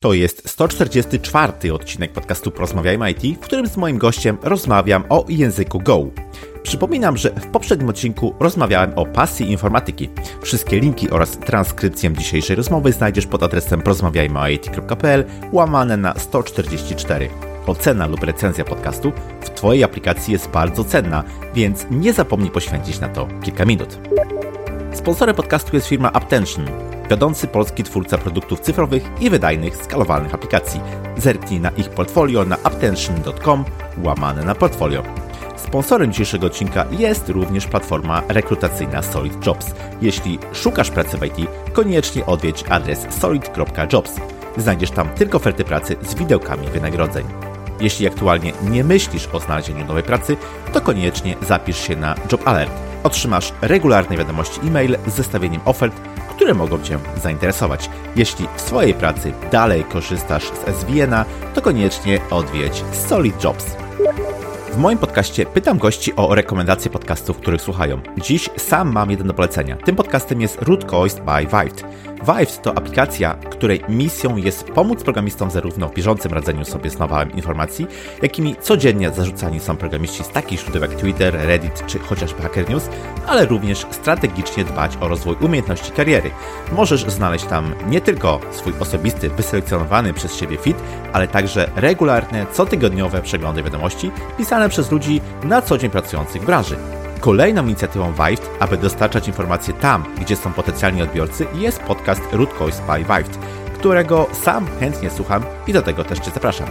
To jest 144 odcinek podcastu Porozmawiajmy IT, w którym z moim gościem rozmawiam o języku Go. Przypominam, że w poprzednim odcinku rozmawiałem o pasji informatyki. Wszystkie linki oraz transkrypcję dzisiejszej rozmowy znajdziesz pod adresem porozmawiajmyit.pl łamane na 144. Ocena lub recenzja podcastu w Twojej aplikacji jest bardzo cenna, więc nie zapomnij poświęcić na to kilka minut. Sponsorem podcastu jest firma Aptention, wiodący polski twórca produktów cyfrowych i wydajnych, skalowalnych aplikacji. Zerknij na ich portfolio na aptention.com łamane na portfolio. Sponsorem dzisiejszego odcinka jest również platforma rekrutacyjna Solid Jobs. Jeśli szukasz pracy w IT, koniecznie odwiedź adres solid.jobs. Znajdziesz tam tylko oferty pracy z widełkami wynagrodzeń. Jeśli aktualnie nie myślisz o znalezieniu nowej pracy, to koniecznie zapisz się na Job Alert. Otrzymasz regularne wiadomości e-mail z zestawieniem ofert, które mogą Cię zainteresować. Jeśli w swojej pracy dalej korzystasz z SVN-a, to koniecznie odwiedź Solid Jobs. W moim podcaście pytam gości o rekomendacje podcastów, których słuchają. Dziś sam mam jeden do polecenia. Tym podcastem jest Rootcoist by Vived. Vived to aplikacja, której misją jest pomóc programistom zarówno w bieżącym radzeniu sobie z nawałem informacji, jakimi codziennie zarzucani są programiści z takich źródeł jak Twitter, Reddit czy chociażby Hacker News, ale również strategicznie dbać o rozwój umiejętności kariery. Możesz znaleźć tam nie tylko swój osobisty, wyselekcjonowany przez siebie fit, ale także regularne, cotygodniowe przeglądy wiadomości pisane przez ludzi na co dzień pracujących w branży. Kolejną inicjatywą Vived, aby dostarczać informacje tam, gdzie są potencjalni odbiorcy, jest podcast Root Cause by Vived, którego sam chętnie słucham i do tego też Cię zapraszam.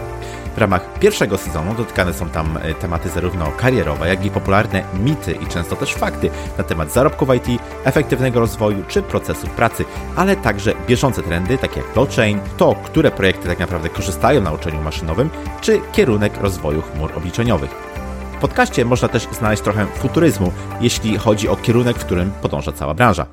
W ramach pierwszego sezonu dotykane są tam e, tematy zarówno karierowe, jak i popularne mity i często też fakty na temat zarobków IT, efektywnego rozwoju czy procesów pracy, ale także bieżące trendy, takie jak blockchain, to, które projekty tak naprawdę korzystają na uczeniu maszynowym, czy kierunek rozwoju chmur obliczeniowych. W podcaście można też znaleźć trochę futuryzmu, jeśli chodzi o kierunek, w którym podąża cała branża.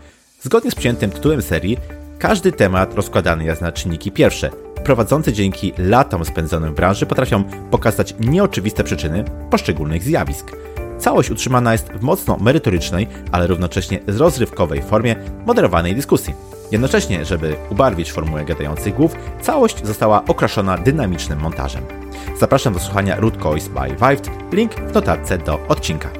Zgodnie z przyjętym tytułem serii, każdy temat rozkładany jest na czynniki pierwsze. Prowadzący dzięki latom spędzonym w branży potrafią pokazać nieoczywiste przyczyny poszczególnych zjawisk. Całość utrzymana jest w mocno merytorycznej, ale równocześnie rozrywkowej formie moderowanej dyskusji. Jednocześnie, żeby ubarwić formułę gadających głów, całość została okraszona dynamicznym montażem. Zapraszam do słuchania Root Coins by Vived, link w notatce do odcinka.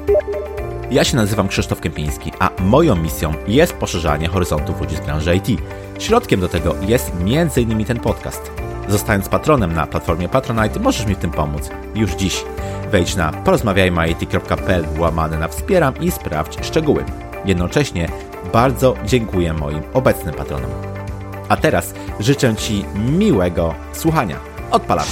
Ja się nazywam Krzysztof Kępiński, a moją misją jest poszerzanie horyzontów ludzi z branży IT. Środkiem do tego jest m.in. ten podcast. Zostając patronem na platformie Patronite, możesz mi w tym pomóc już dziś. Wejdź na porozmawiajmy.it.pl łamane na wspieram i sprawdź szczegóły. Jednocześnie bardzo dziękuję moim obecnym patronom. A teraz życzę Ci miłego słuchania. Odpalamy.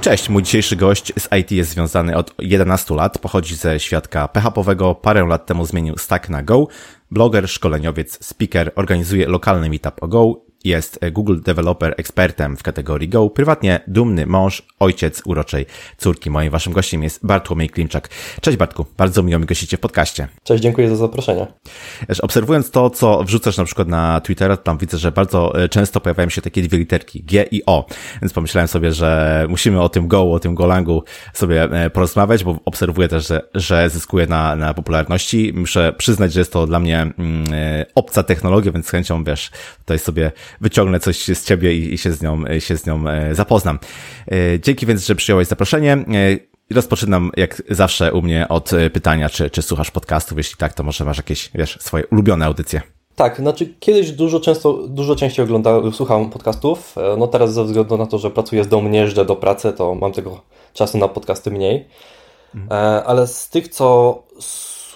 Cześć, mój dzisiejszy gość z IT jest związany od 11 lat, pochodzi ze świadka PHP-owego, parę lat temu zmienił stack na Go, bloger, szkoleniowiec, speaker, organizuje lokalny meetup o Go jest Google Developer ekspertem w kategorii Go, prywatnie dumny mąż, ojciec uroczej córki. Moim waszym gościem jest Bartłomiej Klimczak. Cześć Bartku, bardzo miło mi gościcie w podcaście. Cześć, dziękuję za zaproszenie. Obserwując to, co wrzucasz na przykład na Twittera, tam widzę, że bardzo e, często pojawiają się takie dwie literki, G i O, więc pomyślałem sobie, że musimy o tym Go, o tym Golangu sobie e, porozmawiać, bo obserwuję też, że, że zyskuje na, na popularności. Muszę przyznać, że jest to dla mnie mm, e, obca technologia, więc z chęcią, wiesz, tutaj sobie wyciągnę coś z ciebie i, i się z nią, się z nią e, zapoznam. E, dzięki więc, że przyjąłeś zaproszenie. E, rozpoczynam jak zawsze u mnie od pytania, czy, czy słuchasz podcastów? Jeśli tak, to może masz jakieś, wiesz, swoje ulubione audycje. Tak, znaczy kiedyś dużo często, dużo częściej oglądałem, słucham podcastów. No teraz ze względu na to, że pracuję z domu, nie jeżdżę do pracy, to mam tego czasu na podcasty mniej. Mhm. Ale z tych, co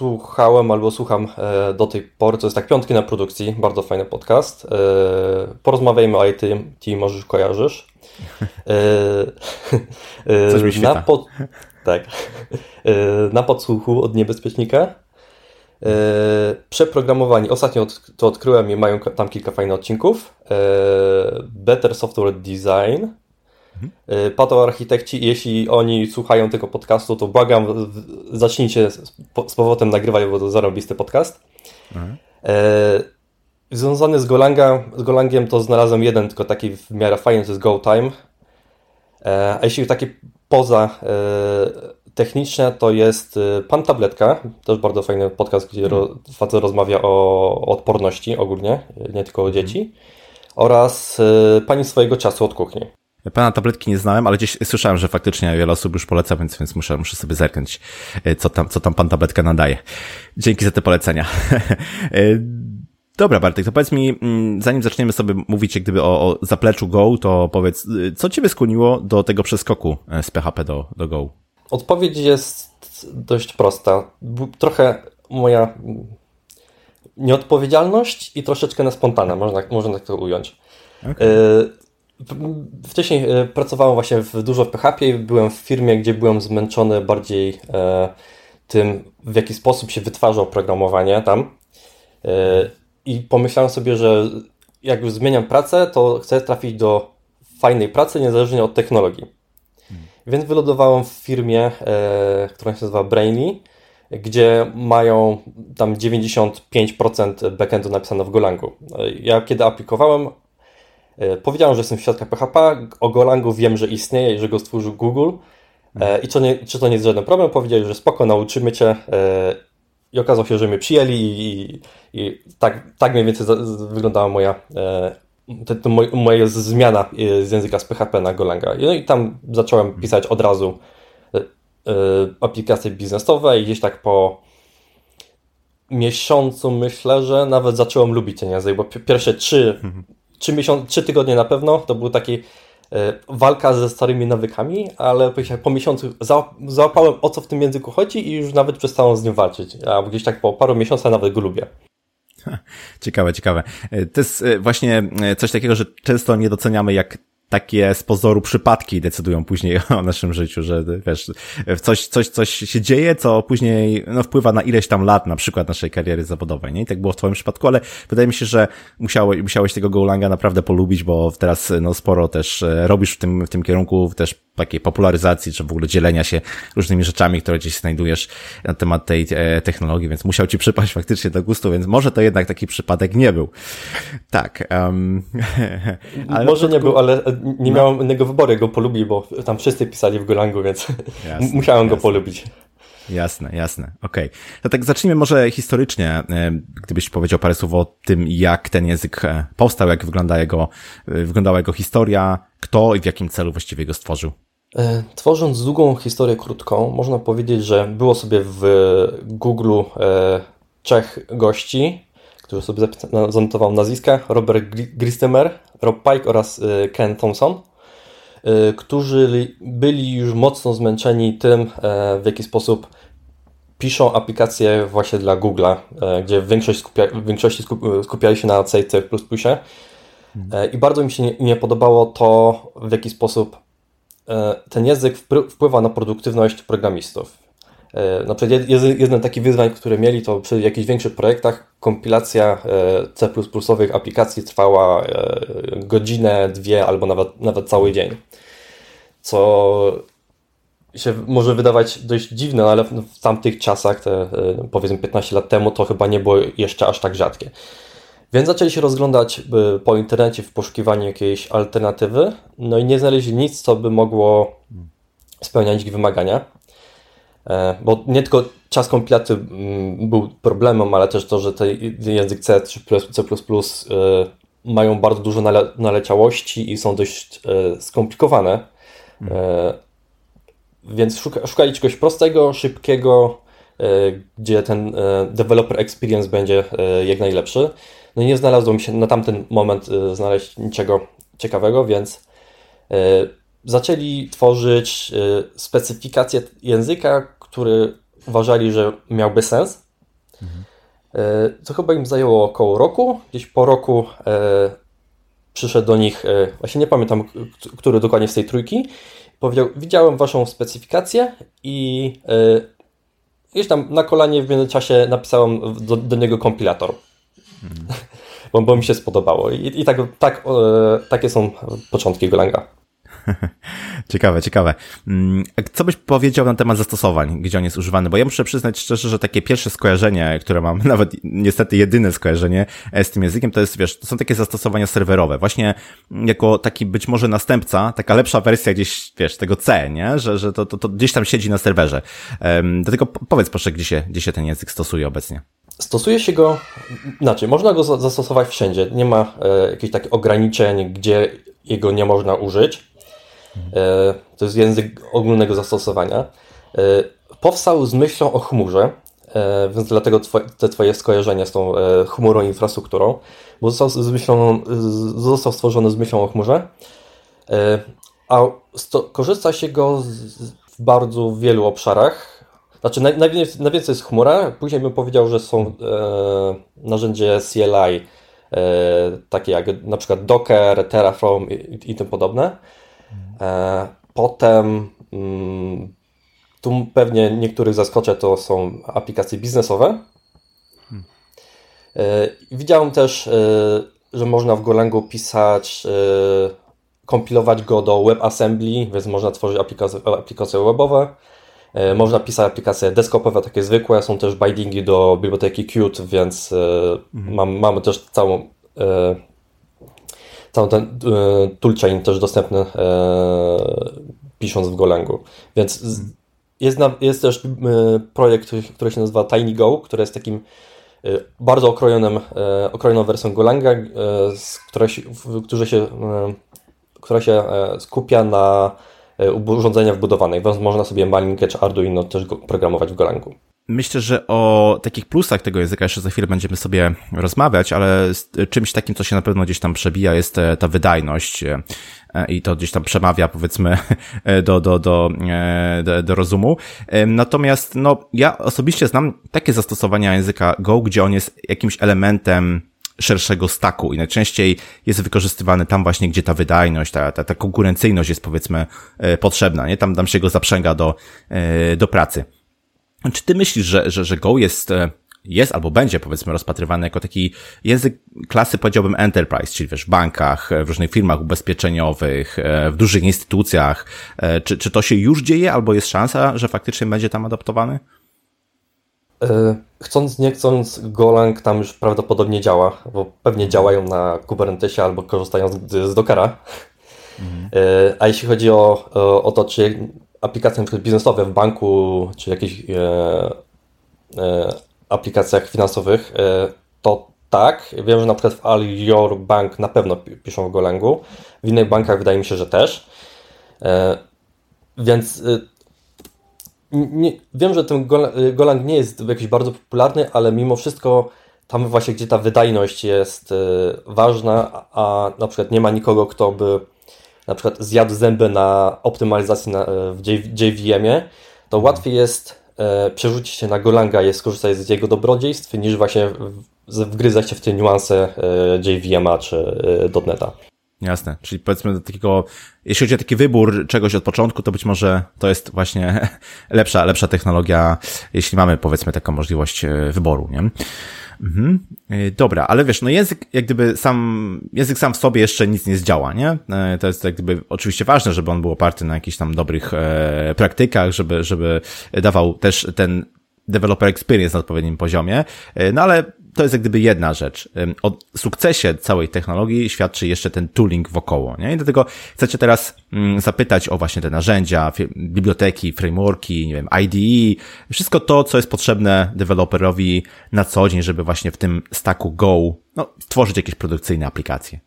słuchałem albo słucham e, do tej pory, to jest tak Piątki na produkcji, bardzo fajny podcast. E, porozmawiajmy o IT, ty możesz kojarzysz. E, Coś mi na pod... Tak. Na podsłuchu od niebezpiecznika. Przeprogramowani. Ostatnio to odkryłem i mają tam kilka fajnych odcinków. Better Software Design Mhm. Patoarchitekci, jeśli oni słuchają tego podcastu, to błagam, zacznijcie z, z powrotem nagrywać, bo to zarobisty podcast. Mhm. E, związany z, Golanga, z Golangiem to znalazłem jeden, tylko taki w miarę fajny, to jest GoTime. E, a jeśli takie poza e, techniczne, to jest e, Pan Tabletka, też bardzo fajny podcast, gdzie hmm. ro, facet rozmawia o, o, odporności ogólnie, nie tylko o dzieci. oraz Pani swojego czasu od kuchni. Pana tabletki nie znałem, ale gdzieś słyszałem, że faktycznie wiele osób już poleca, więc, więc muszę, muszę sobie zerknąć, co tam, co tam pan tabletka nadaje. Dzięki za te polecenia. Dobra, Bartek, to powiedz mi, mm, zanim zaczniemy sobie mówić jak gdyby o, o zapleczu Go, to powiedz, co Ciebie skłoniło do tego przeskoku e, z PHP do, do Go? Odpowiedź jest dość prosta. Trochę moja nieodpowiedzialność i troszeczkę na spontana, można, można tak to ująć. Okay. Wcześniej e, pracowałem właśnie w, dużo w PHP i byłem w firmie, gdzie byłem zmęczony bardziej e, tym, w jaki sposób się wytwarza oprogramowanie tam. I pomyślałem sobie, że jak już zmieniam pracę, to chcę trafić do fajnej pracy, niezależnie od technologii. Hmm. Więc wylądowałem w firmie, e, która się nazywa Brainy, gdzie mają tam 95% backendu napisane w Golangu. Ja kiedy aplikowałem, e, powiedziałem, że jestem w środku PHP, o Golangu wiem, że istnieje i że go stworzył Google. E. I czy, nie, czy to nie jest żaden problem? Powiedzieli, że spoko, nauczymy cię. E, I okazało się, że mnie przyjęli i, i tak, tak mniej więcej wyglądała moja, e, moja zmiana e, z języka z PHP na Golanga. No i tam zacząłem pisać od razu e, aplikacje biznesowe i gdzieś tak po miesiącu myślę, że nawet zacząłem lubić ten język, bo pierwsze trzy, mhm. Trzy, miesiące, trzy tygodnie na pewno to był taki walka ze starymi nawykami, ale po miesiącu załapałem o co w tym języku chodzi i już nawet przestałem z nim walczyć. A gdzieś tak po paru miesiącach nawet go lubię. Ciekawe, ciekawe. To jest e, właśnie e, coś takiego, że często nie doceniamy, jak takie z pozoru przypadki decydują później o naszym życiu, że wiesz, coś, coś, coś się dzieje, co później no, wpływa na ileś tam lat, na przykład naszej kariery zawodowej, nie? I tak było w twoim przypadku, ale wydaje mi się, że musiałeś, musiałeś tego Golanga naprawdę polubić, bo teraz no, sporo też e, robisz w tym, w tym kierunku, też takiej popularyzacji, czy w ogóle dzielenia się różnymi rzeczami, które gdzieś znajdujesz na temat tej e, technologii, więc musiał ci przypaść faktycznie do gustu, więc może to jednak taki przypadek nie był. Tak. Um, ale może nie był, ale nie no. miałem innego wyboru, go polubić, bo tam wszyscy pisali w Golangu, więc jasne, musiałem jasne. go polubić. Jasne, jasne. Okej. Okay. To tak zacznijmy może historycznie, e, gdybyś powiedział parę słów o tym, jak ten język e, powstał, jak wygląda jego, wyglądała jego historia, kto i w jakim celu właściwie go stworzył. E, tworząc długą historię krótką, można powiedzieć, że było sobie w Google e, trzech gości, którzy sobie zanotował nazwiska, Robert Gristemer, Rob Pike oraz e, Ken Thompson, którzy byli już mocno zmęczeni tym, w jaki sposób piszą aplikacje właśnie dla Google'a, gdzie większość skupia, w większości skupiali się na C++. I bardzo mi się nie, podobało to, w jaki sposób E, ten język wpływa na produktywność programistów. E, na przykład jeden taki wyzwań, które mieli, to przy jakichś większych projektach kompilacja e, C++ aplikacji trwała godzinę, dwie albo nawet, nawet cały dzień. Co się może wydawać dość dziwne, ale w tamtych czasach, te powiedzmy 15 lat temu, to chyba nie było jeszcze aż tak rzadkie. Więc zaczęli się rozglądać po internecie w poszukiwaniu jakiejś alternatywy, no i nie znaleźli nic, co by mogło spełniać ich wymagania. E, bo nie tylko czas kompilacji mm, był problemem, ale też to, że ten język C czy C++ e, mają bardzo dużo nale naleciałości i są dość e, skomplikowane. Więc szukali czegoś prostego, szybkiego, gdzie ten developer experience będzie jak najlepszy. No nie znalazło mi się na tamten moment znaleźć niczego ciekawego, więc zaczęli tworzyć specyfikację języka, który uważali, że miałby sens. Mhm. Co chyba im zajęło około roku. Gdzieś po roku przyszedł do nich, właśnie nie pamiętam, który dokładnie z tej trójki, powiedział: Widziałem waszą specyfikację i gdzieś tam na kolanie w międzyczasie napisałem do, do niego kompilator. Bo, bo mi się spodobało. I, i tak, tak, e, takie są początki Golanga. ciekawe, ciekawe. Mm, co byś powiedział na temat zastosowań, gdzie on jest używany? Bo ja muszę przyznać szczerze, że takie pierwsze skojarzenie, które mam, nawet niestety jedyne skojarzenie e, z tym językiem, to jest, wiesz, to są takie zastosowania serwerowe. Właśnie jako taki być może następca, taka lepsza wersja gdzieś, wiesz, tego C, nie? Że, że to, to, to gdzieś tam siedzi na serwerze. Um, dlatego powiedz proszę, gdzie się, gdzie się ten język stosuje obecnie. Stosuje się go, znaczy można go zastosować wszędzie. Nie ma e, jakichś takich ograniczeń, gdzie jego nie można użyć. E, to jest język ogólnego zastosowania. E, powstał z myślą o chmurze, e, więc dlatego twoje, te twoje skojarzenia z tą chmurą infrastrukturą, bo został, z myślą, został stworzony z myślą o chmurze, a sto, korzysta się go z, w bardzo wielu obszarach, znaczy, najwięcej, jest chmura. Później bym powiedział, że są e, narzędzie CLI, e, takie jak na przykład Docker, Terraform i, i tym podobne. E, potem mm, tu pewnie niektórych zaskoczę, to są aplikacje biznesowe. E, widziałem też, e, że można w Golangu pisać, kompilować go do WebAssembly, więc można tworzyć aplikacje, aplikacje webowe. Można pisać aplikacje desktopowe, takie zwykłe, są też bindingi do biblioteki Qt, więc mhm. mam, mamy też całą cały ten toolchain też dostępny pisząc w Golangu. Więc mhm. jest, jest też projekt, który się nazywa TinyGo, który jest takim bardzo okrojonym, okrojoną wersją Golanga, która się, która się, która się skupia na E, urządzenia wbudowanych, więc można sobie Malinkę czy Arduino też programować w Golangu. Myślę, że o takich plusach tego języka jeszcze za chwilę będziemy sobie rozmawiać, ale czymś takim, co się na pewno gdzieś tam przebija, jest e, ta wydajność e, i to gdzieś tam przemawia, powiedzmy, do, do, do, do, do rozumu. Natomiast, no, ja osobiście znam takie zastosowania języka Go, gdzie on jest jakimś elementem szerszego staku i najczęściej jest wykorzystywany tam właśnie, gdzie ta wydajność, ta, ta, ta konkurencyjność jest powiedzmy e, potrzebna, nie? Tam, tam się go zaprzęga do, e, do pracy. Czy ty myślisz, że, że, że Go jest, e, jest albo będzie powiedzmy rozpatrywany jako taki język klasy powiedziałbym enterprise, czyli wiesz, w bankach, w różnych firmach ubezpieczeniowych, w dużych instytucjach. Czy, czy to się już dzieje albo jest szansa, że faktycznie będzie tam adaptowany? E, chcąc, nie chcąc, Golang tam już prawdopodobnie działa, bo pewnie działają na Kubernetesie albo korzystają z, z Dockera. Mhm. E, a jeśli chodzi o, o to, czy aplikacje biznesowe w banku, czy jakichś e, e, aplikacjach finansowych, e, to tak. Wiem, że na przykład w All Your Bank na pewno piszą w Golangu. W innych bankach wydaje mi się, że też. E, więc nie, wiem, że ten y, Golang nie jest jakiś bardzo popularny, ale mimo wszystko tam właśnie, gdzie ta wydajność jest ważna, a na przykład nie ma nikogo, kto by na przykład zjadł zęby na optymalizacji na, y, w JVM-ie, to łatwiej jest przerzucić się na Golanga i skorzystać z jego dobrodziejstw, niż właśnie wgryzać się w te niuanse JVM-a czy .NETA. Jasne, czyli powiedzmy do takiego, jeśli chodzi o taki wybór czegoś od początku, to być może to jest właśnie lepsza, lepsza technologia, jeśli mamy powiedzmy taką możliwość e, wyboru, nie? Mhm. E, dobra, ale wiesz, no język jak gdyby sam, język sam w sobie jeszcze nic nie zdziała, nie? E, to jest jak gdyby oczywiście ważne, żeby on był oparty na jakichś tam dobrych e, praktykach, żeby, żeby dawał też ten developer experience na odpowiednim poziomie, no ale to jest jak gdyby jedna rzecz. O sukcesie całej technologii świadczy jeszcze ten tooling wokoło, nie? I dlatego chcecie teraz zapytać o właśnie te narzędzia, biblioteki, frameworki, nie wiem, IDE, wszystko to, co jest potrzebne deweloperowi na co dzień, żeby właśnie w tym stacku Go, no, stworzyć jakieś produkcyjne aplikacje.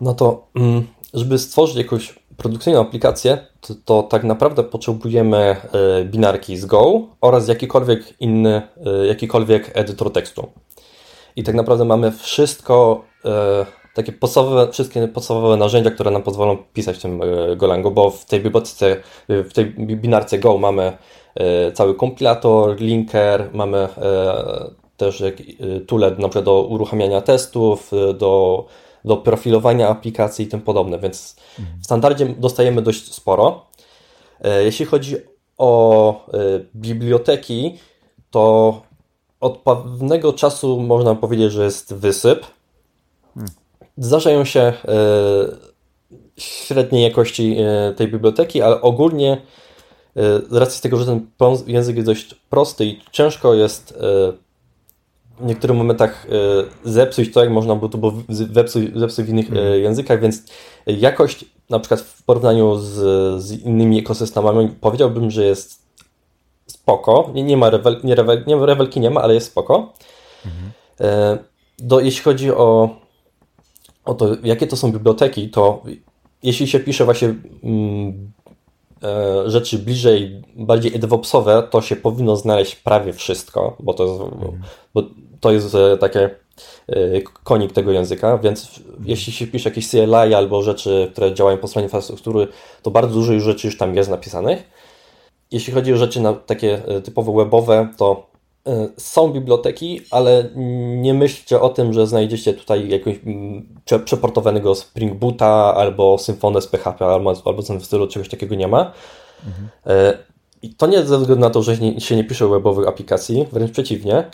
No to, mm, żeby stworzyć jakąś produkcyjną aplikację, to, to, tak naprawdę potrzebujemy e, binarki z Go oraz jakikolwiek inny, e, jakikolwiek edytor tekstu. I tak naprawdę mamy wszystko, e, takie podstawowe, wszystkie podstawowe narzędzia, które nam pozwolą pisać w tym Golangu, bo w tej bibliotece, w tej binarce Go mamy cały kompilator, linker, mamy też tule na przykład do uruchamiania testów, do do profilowania aplikacji i tym podobne, więc w standardzie dostajemy dość sporo. E, jeśli chodzi o e, biblioteki, to od pewnego czasu można powiedzieć, że jest wysyp. Zdarzają się e, średniej jakości tej biblioteki, ale ogólnie z racji tego, że ten język jest dość prosty i ciężko jest w niektórych momentach e, zepsuć to, jak można było to zepsuć, zepsuć w innych mm. językach, więc jakość na przykład w porównaniu z, z innymi ekosystemami powiedziałbym, że jest spoko. Nie, nie ma rewel, nie, rewel, nie, rewelki nie ma, ale jest spoko. Mhm. Do, jeśli chodzi o, o to, jakie to są biblioteki, to jeśli się pisze właśnie mm, e, rzeczy bliżej, bardziej DevOpsowe, to się powinno znaleźć prawie wszystko, bo to jest, mhm. bo to jest e, takie e, konik tego języka, więc jeśli się pisze jakieś CLI albo rzeczy, które działają po stronie infrastruktury, to bardzo dużo już rzeczy już tam jest napisanych. Jeśli chodzi o rzeczy na takie typowo webowe, to E, są biblioteki, ale nie myślcie o tym, że znajdziecie tutaj jakiegoś mm, przeportowanego Spring Boota albo Symfony z PHP albo, albo w stylu, czegoś takiego nie ma. Mhm. I to nie ze względu na to, że się nie pisze webowych aplikacji, wręcz przeciwnie,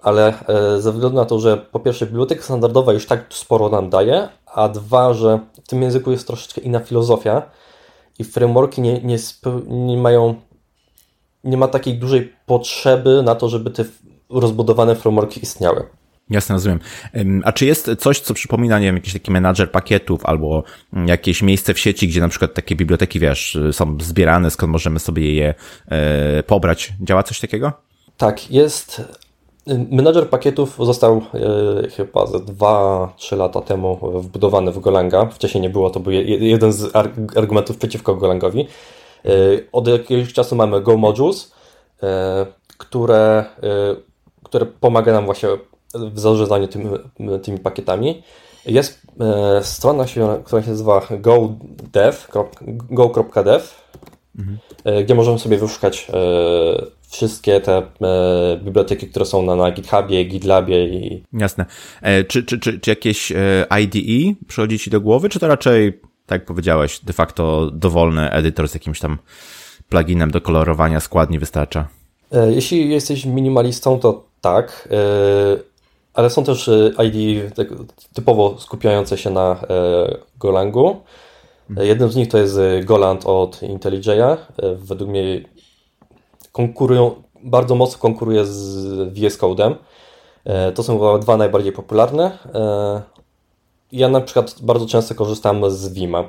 ale e, ze względu na to, że po pierwsze biblioteka standardowa już tak sporo nam daje, a dwa, że w tym języku jest troszeczkę inna filozofia i frameworki nie, nie, nie mają nie ma takiej dużej potrzeby na to, żeby te rozbudowane frameworki istniały. Jasne, rozumiem. A czy jest coś, co przypomina, nie wiem, jakiś taki menadżer pakietów albo jakieś miejsce w sieci, gdzie na przykład takie biblioteki, wiesz, są zbierane, skąd możemy sobie je e, pobrać? Działa coś takiego? Tak, jest. Menadżer pakietów został e, chyba ze 2-3 lata temu wbudowany w Golanga. Wcześniej nie było, to był jeden z argumentów przeciwko Golangowi. E, od jakiegoś czasu mamy Go Modules, e, które, e, które pomaga nam właśnie w zarządzaniu tymi, tymi pakietami. Jest strona, która się nazywa godev, go.dev, mhm. gdzie możemy sobie wyszukać wszystkie te biblioteki, które są na, na GitHubie, GitLabie i... Jasne. Czy, czy, czy, czy jakieś IDE przychodzi Ci do głowy, czy to raczej tak jak powiedziałeś, de facto dowolny edytor z jakimś tam pluginem do kolorowania składni wystarcza. E, jeśli jesteś minimalistą, to tak, e, ale są też e, ID tak typowo skupiające się na Golangu. Jednym z nich to jest Goland od IntelliJ'a. Według mnie konkurują, bardzo mocno konkuruje z VS Code'em. To są dwa najbardziej popularne ja na przykład bardzo często korzystam z Vima.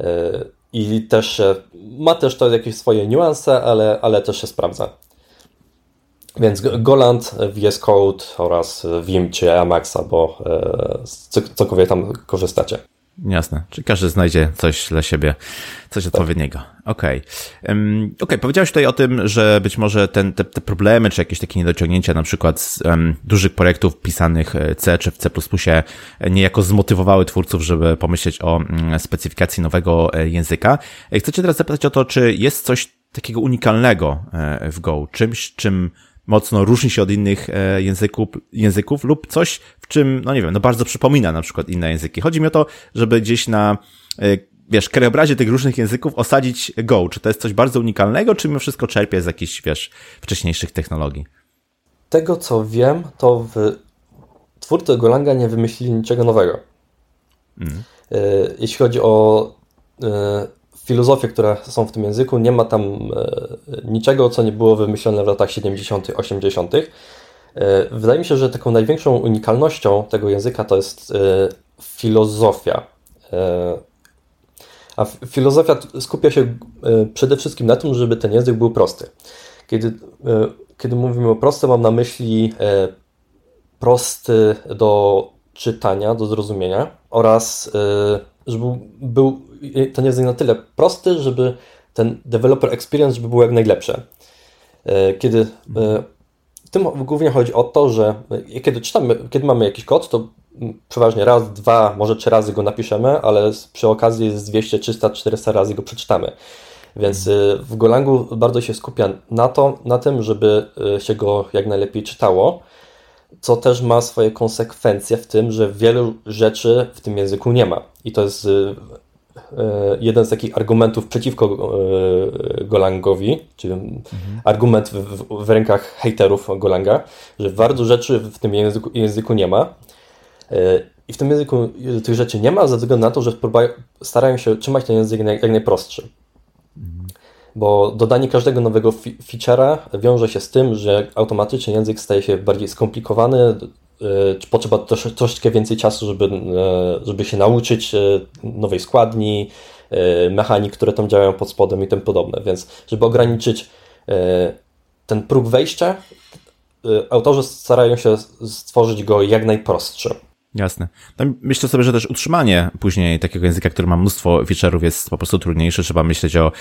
E, I też ma też to jakieś swoje niuanse, ale, ale też się sprawdza. Więc Goland, VS Code oraz Vim czy Emacs, bo e, cokolwiek tam korzystacie. Jasne. Czy każdy znajdzie coś dla siebie, coś odpowiedniego. Okej. Okay. Um, okay. powiedziałeś tutaj o tym, że być może ten, te, te problemy, czy jakieś takie niedociągnięcia na przykład z um, dużych projektów pisanych e, C czy w C++ niejako zmotywowały twórców, żeby pomyśleć o um, specyfikacji nowego e, języka. E, chcę cię teraz zapytać o to, czy jest coś takiego unikalnego w Go, czymś, czym mocno różni się od innych e, języków, języków lub coś, w czym, no nie wiem, no bardzo przypomina na przykład inne języki. Chodzi mi o to, żeby gdzieś na, e, wiesz, krajobrazie tych różnych języków osadzić Go. Czy to jest coś bardzo unikalnego, czy mimo wszystko czerpie z jakichś, wiesz, wcześniejszych technologii? Tego, co wiem, to w twórcy Golanga nie wymyślili niczego nowego. Mm. Jeśli chodzi o filozofie, które są w tym języku, nie ma tam e, niczego, co nie było wymyślone w latach 70., 80. E, wydaje mi się, że taką największą unikalnością tego języka to jest e, filozofia. A filozofia skupia się przede wszystkim na tym, żeby ten język był prosty. Kiedy, kiedy mówimy o prosty, mam na myśli prosty do czytania, do zrozumienia oraz żeby był ten język na tyle prosty, żeby ten developer experience żeby był jak najlepszy. E, kiedy e, w tym głównie chodzi o to, że kiedy czytamy, kiedy mamy jakiś kod, to przeważnie raz, dwa, może trzy razy go napiszemy, ale przy okazji z 200, 300, 400 razy go przeczytamy. Więc e, w Golangu bardzo się skupia na, to, na tym, żeby się go jak najlepiej czytało, co też ma swoje konsekwencje w tym, że wielu rzeczy w tym języku nie ma. I to jest E, jeden z takich argumentów przeciwko e, Golangowi, czyli mhm. argument w, w, rękach hejterów Golanga, że bardzo rzeczy w tym języku, języku nie ma. E, I w tym języku tych rzeczy nie ma, ze względu na to, że starają się trzymać ten język jak najprostszy. Mhm. Bo dodanie każdego nowego feature'a wiąże się z tym, że automatycznie język staje się bardziej skomplikowany, E, potrzeba trosz, troszeczkę więcej czasu, żeby, e, żeby się nauczyć e, nowej składni, mechanik, które tam działają pod spodem i tym podobne. Więc żeby ograniczyć ten próg wejścia autorzy starają się stworzyć go jak najprostszy. Jasne. Myślę sobie, że też utrzymanie później takiego języka, który ma mnóstwo feature'ów jest po prostu trudniejsze. Trzeba myśleć o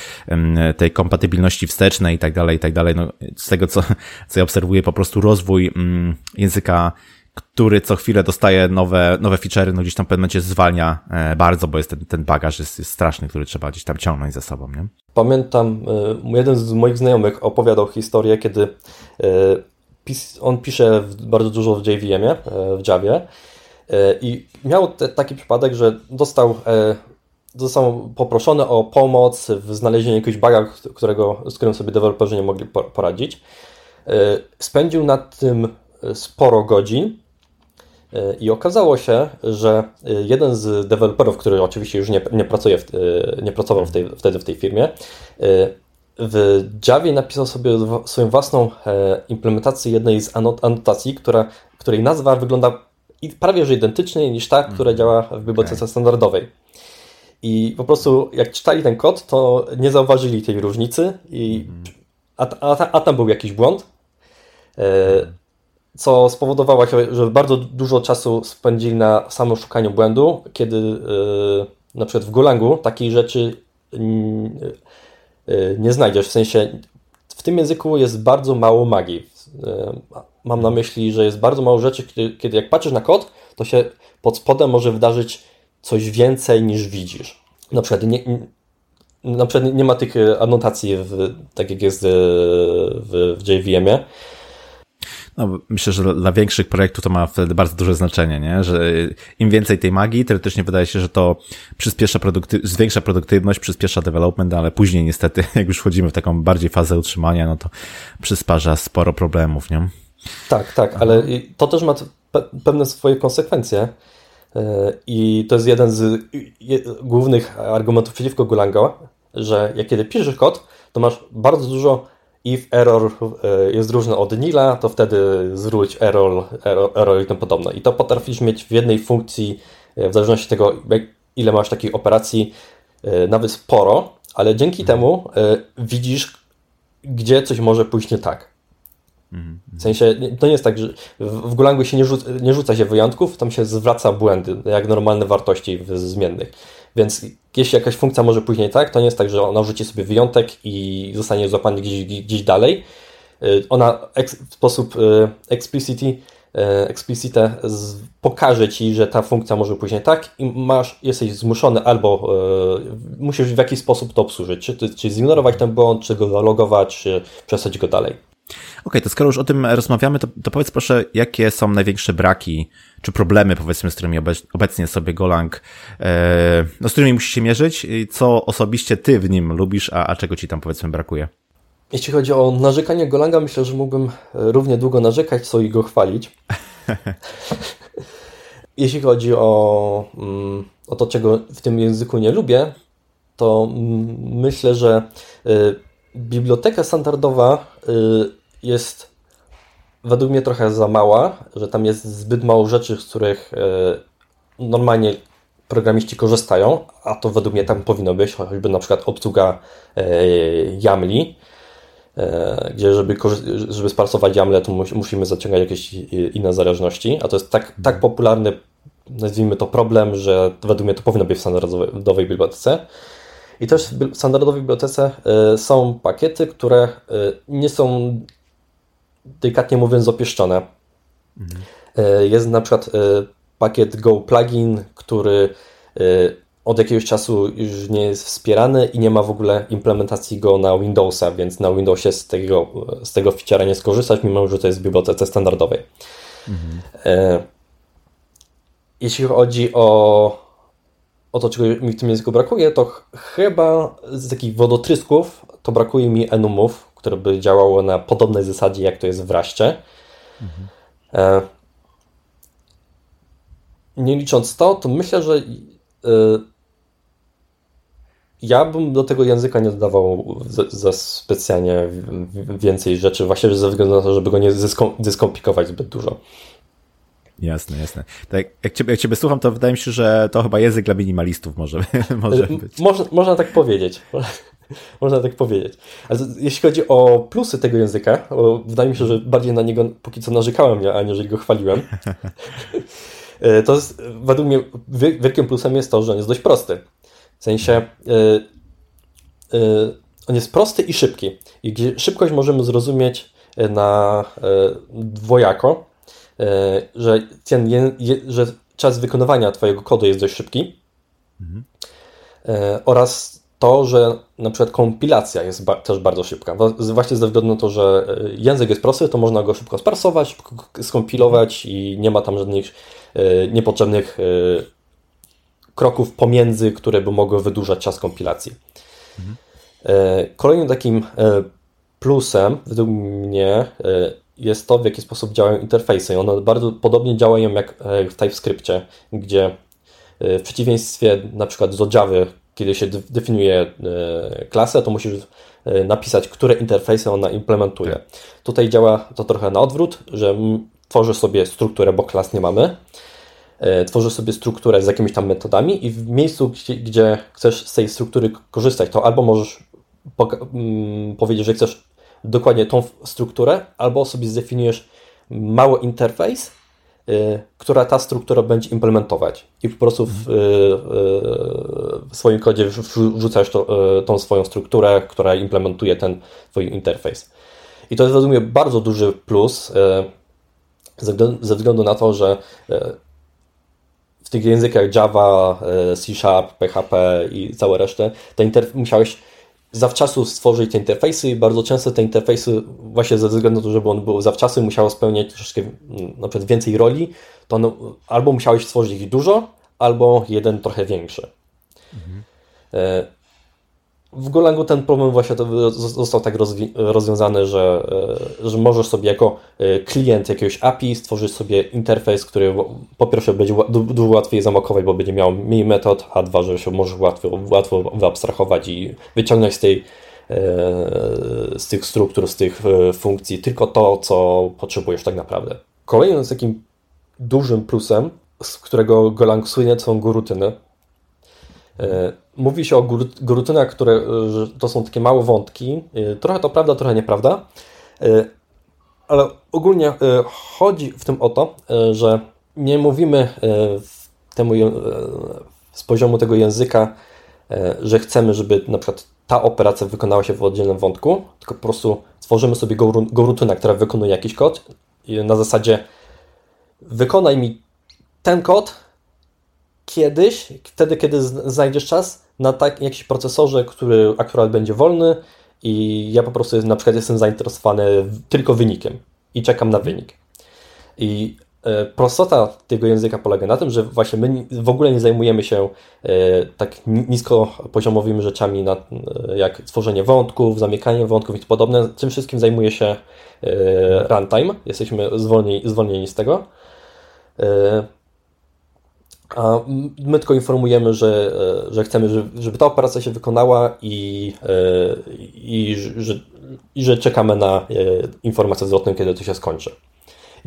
tej kompatybilności wstecznej i tak dalej, i tak dalej. No, z tego, co, co ja obserwuję, po prostu rozwój um, języka, który co chwilę dostaje nowe, nowe feature'y, no gdzieś tam w pewnym momencie zwalnia e, bardzo, bo jest ten, ten bagaż jest, jest straszny, który trzeba gdzieś tam ciągnąć za sobą, nie? Pamiętam, e, jeden z moich znajomych opowiadał historię, kiedy e, on pisze bardzo dużo w JVM-ie, w Javie, I miał te, taki przypadek, że dostał, został poproszony o pomoc w znalezieniu jakiegoś buga, którego, z którym sobie deweloperzy nie mogli poradzić. Spędził nad tym sporo godzin i okazało się, że jeden z deweloperów, który oczywiście już nie, nie, pracuje w, nie pracował w tej, wtedy w tej firmie, w Javie napisał sobie swoją własną implementację jednej z anotacji, która, której nazwa wygląda prawie że identyczny niż ta, która mhm. działa w bibliotece okay. standardowej. I po prostu jak czytali ten kod, to nie zauważyli tej różnicy, i, mhm. a, a, a tam był jakiś błąd, e, mhm. Co spowodowało, że bardzo dużo czasu spędzili na samym szukaniu błędu, kiedy e, na przykład w Golangu takiej rzeczy e, nie znajdziesz. W sensie w tym języku jest bardzo mało magii. Mam na myśli, że jest bardzo mało rzeczy, kiedy, kiedy jak patrzysz na kod, to się pod spodem może wydarzyć coś więcej niż widzisz. Na przykład nie, na przykład nie ma tych anotacji, w, tak jak jest w, w JVM-ie. No, myślę, że dla większych projektów to ma wtedy bardzo duże znaczenie, nie? że im więcej tej magii, teoretycznie wydaje się, że to przyspiesza produkty zwiększa produktywność, przyspiesza development, ale później niestety, jak już wchodzimy w taką bardziej fazę utrzymania, no to przysparza sporo problemów, nie? Tak, tak, ale to też ma pewne swoje konsekwencje. E, I to jest jeden z głównych argumentów przeciwko Golango, że jak kiedy piszesz kod, to masz bardzo dużo if error e, jest różny od nila, to wtedy zwróć error, error, error i tym podobne. I to potrafisz mieć w jednej funkcji, e, w zależności od tego, ile masz takiej operacji, nawet sporo, ale dzięki mhm. temu widzisz, gdzie coś może pójść nie tak. W sensie, to nie jest tak, że w Golangu się nie rzuca, nie rzuca się wyjątków, tam się zwraca błędy, jak normalne wartości zmiennych. Więc jeśli jakaś funkcja może później tak, to nie jest tak, że ona rzuci sobie wyjątek i zostanie złapany gdzieś, gdzieś dalej. Y, ona w sposób y, explicity, y, explicite pokaże Ci, że ta funkcja może później tak i masz, jesteś zmuszony albo musisz w jakiś sposób to obsłużyć, czy, czy zignorować ten błąd, czy go zalogować, czy przesłać go dalej. okay, to skoro już o tym rozmawiamy, to, to powiedz proszę, jakie są największe braki, czy problemy, powiedzmy, z którymi obecnie sobie Golang, e, no, z którymi musisz się mierzyć, i co osobiście ty w nim lubisz, a, a czego ci tam, powiedzmy, brakuje? Jeśli chodzi o narzekanie Golanga, myślę, że mógłbym równie długo narzekać, co i go chwalić. Jeśli chodzi o, mm, o to, czego w tym języku nie lubię, to mm, myślę, że y, biblioteka standardowa jest według mnie trochę za mała, że tam jest zbyt mało rzeczy, z których y, normalnie programiści korzystają, a to według mnie tam powinno być, choćby na przykład obsługa y, YAMLi, gdzie żeby, żeby spasować YAML, to musimy zaciągać jakieś inne zależności, a to jest tak, tak popularny, nazwijmy to problem, że według mnie to powinno być w standardowej bibliotece. I też w standardowej bibliotece e, są pakiety, które e, nie są delikatnie mówiąc opieszczone. Mhm. E, jest na przykład pakiet Go Plugin, który od jakiegoś czasu już nie jest wspierany i nie ma w ogóle implementacji go na Windowsa, więc na Windowsie z tego, z tego feature'a nie skorzystać, mimo że to jest w bibliotece standardowej. Mhm. Jeśli chodzi o o to, czego mi w tym języku brakuje, to chyba z takich wodotrysków to brakuje mi enumów, które by działało na podobnej zasadzie, jak to jest w Raście. Mhm. E, nie licząc to, to myślę, że e, ja bym do tego języka nie dodawał za, specjalnie więcej rzeczy, właśnie ze względu na to, żeby go nie zeskomplikować zbyt dużo. Jasne, jasne. Tak, jak, ciebie, jak ciebie słucham, to wydaje mi się, że to chyba język dla minimalistów może, może być. Można, można tak powiedzieć. Można tak powiedzieć. Ale jeśli chodzi o plusy tego języka, wydaje mi się, że bardziej na niego póki co narzekałem, aniżeli go chwaliłem. E, to jest, według mnie wielkim plusem jest to, że on jest dość prosty. W sensie yy, yy, on jest prosty i szybki. I gdzie szybkość możemy zrozumieć na yy, dwojako, że, ten, że czas wykonywania Twojego kodu jest dość szybki mhm. oraz to, że na przykład kompilacja jest ba też bardzo szybka. Właśnie ze względu na to, że język jest prosty, to można go szybko sparsować, szybko skompilować i nie ma tam żadnych E, niepotrzebnych e, kroków pomiędzy, które by mogły wydłużać czas kompilacji. Mhm. Kolejnym takim plusem według mnie jest to, w jaki sposób działają interfejsy. One bardzo podobnie działają jak w TypeScriptie, gdzie w przeciwieństwie na przykład do Java, kiedy się definiuje klasę, to musisz napisać, które interfejsy ona implementuje. Tak. Tutaj działa to trochę na odwrót, że tworzysz sobie strukturę, bo klas nie mamy, e, tworzysz sobie strukturę z jakimiś tam metodami i w miejscu, gdzie, gdzie chcesz z tej struktury korzystać, to albo możesz powiedzieć, że chcesz dokładnie tą strukturę, albo sobie zdefiniujesz mały interfejs, która ta struktura będzie implementować i po prostu w, y, y, w swoim kodzie wrzucasz to, tą swoją strukturę, która implementuje ten twój interfejs. I to jest według mnie bardzo duży plus ze względu na to, że w tych językach Java, C Sharp, PHP i całe resztę, musiałeś zawczasu stworzyć te interfejsy i bardzo często te interfejsy, właśnie ze względu na to, żeby one były zawczasu musiało spełniać troszeczkę na przykład więcej roli, to one, albo musiałeś stworzyć ich dużo, albo jeden trochę większy. Mhm. W Golangu ten problem właśnie został tak rozwiązany, że, e, że możesz sobie jako e, klient jakiegoś API stworzyć sobie interfejs, który po pierwsze będzie dużo łatwiej zamokować, bo będzie miał mniej metod, a dwa, że się możesz łatwo, łatwo wyabstrahować i wyciągnąć z tej e, z tych struktur, z tych funkcji tylko to, co potrzebujesz tak naprawdę. Kolejnym takim dużym plusem, z którego Golang słynie, są gurutyny. Mówi się o gurutynach, które to są takie małe wątki. Y, trochę to prawda, trochę nieprawda. Ale ogólnie chodzi w tym o to, że nie mówimy temu, z poziomu tego języka, że chcemy, żeby na przykład ta operacja wykonała się w oddzielnym wątku, tylko po prostu tworzymy sobie gorutynę, która wykonuje jakiś kod na zasadzie wykonaj mi ten kod kiedyś, wtedy kiedy znajdziesz czas, na tak, jakimś procesorze, który akurat będzie wolny i ja po prostu na przykład jestem zainteresowany tylko wynikiem i czekam na wynik. I e, prostota tego języka polega na tym, że właśnie my w ogóle nie zajmujemy się e, tak niskopoziomowymi rzeczami e, jak tworzenie wątków, zamykanie wątków i tym podobne. Tym wszystkim zajmuje się runtime. Jesteśmy zwolnieni, zwolnieni z tego. My tylko informujemy, że, e, że chcemy, żeby ta operacja się wykonała i, e, i, że, i że czekamy na e, informację zwrotną, kiedy to się skończy.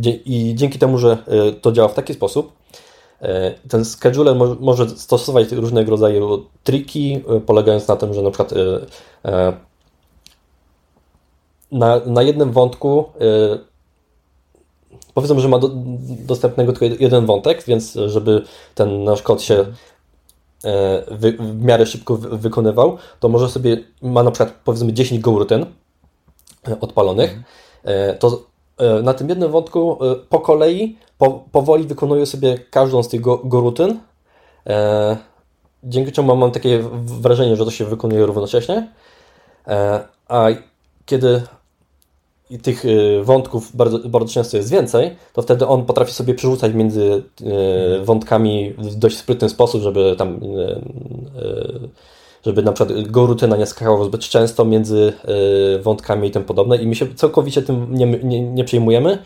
I dzięki temu, że to działa w taki sposób, ten scheduler może stosować różnego rodzaju triki, polegając na tym, że na przykład na, na jednym wątku powiedzmy, że ma do, dostępnego tylko jeden wątek, więc żeby ten nasz kod się e, wy, w miarę szybko wykonywał, to może sobie, ma na przykład powiedzmy 10 gołrutyn e, odpalonych, mhm. to na tym jednym wątku po kolei, po, powoli wykonuje sobie każdą z tych go, gorutyn, dzięki czemu mam takie wrażenie, że to się wykonuje równocześnie, a kiedy i tych y, wątków bardzo, bardzo często jest więcej, to wtedy on potrafi sobie przerzucać między y, wątkami w dość sprytny sposób, żeby tam y, żeby na przykład go rutyna nie skakała zbyt często między wątkami i tym podobne i my się całkowicie tym nie, nie, nie przejmujemy.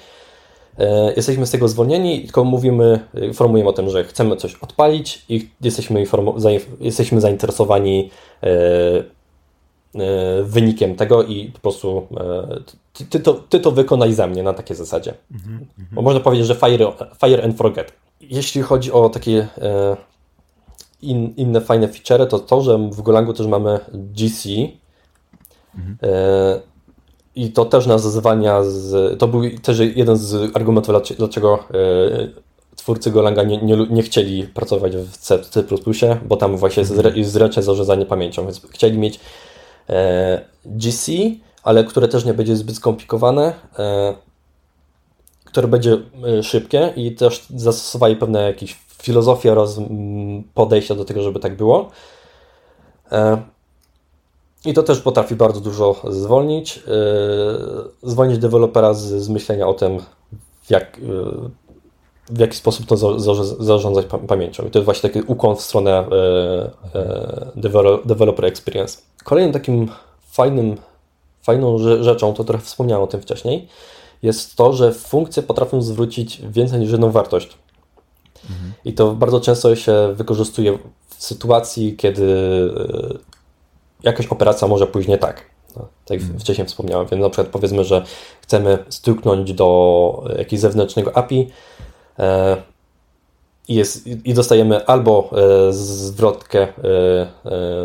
Jesteśmy z tego zwolnieni, tylko mówimy, informujemy o tym, że chcemy coś odpalić i jesteśmy, jesteśmy zainteresowani E, wynikiem tego i po prostu e, ty, ty, to, ty to wykonaj za mnie na takiej zasadzie. Mm -hmm. Bo można powiedzieć, że fire, fire and forget. Jeśli chodzi o takie e, in, inne fajne feature, to to, że w Golangu też mamy GC, Mhm. I to też nas zwalnia z. To był też jeden z argumentów, dlaczego twórcy Golanga nie, nie, nie chcieli pracować w C, bo tam właśnie jest, mhm. zręczne zarządzanie pamięcią, więc chcieli mieć e, GC, ale które też nie będzie zbyt skomplikowane, e, które będzie e, szybkie i też zastosowali pewne jakieś filozofie oraz podejścia do tego, żeby tak było. E, I to też potrafi bardzo dużo zwolnić. E, zwolnić dewelopera z, z myślenia o tym, jak e, w jaki sposób to zarządzać pamięcią. I to jest właśnie taki ukłon w stronę e, e, developer experience. Kolejnym takim fajnym, fajną rzeczą, to trochę wspomniałem o tym wcześniej, jest to, że funkcje potrafią zwrócić więcej niż jedną wartość. Mhm. I to bardzo często się wykorzystuje w sytuacji, kiedy e, jakaś operacja może pójść nie tak. No, tak jak mhm. wcześniej wspomniałem, więc na przykład powiedzmy, że chcemy stuknąć do jakiegoś zewnętrznego API, E, jest, i dostajemy albo e, zwrotkę e,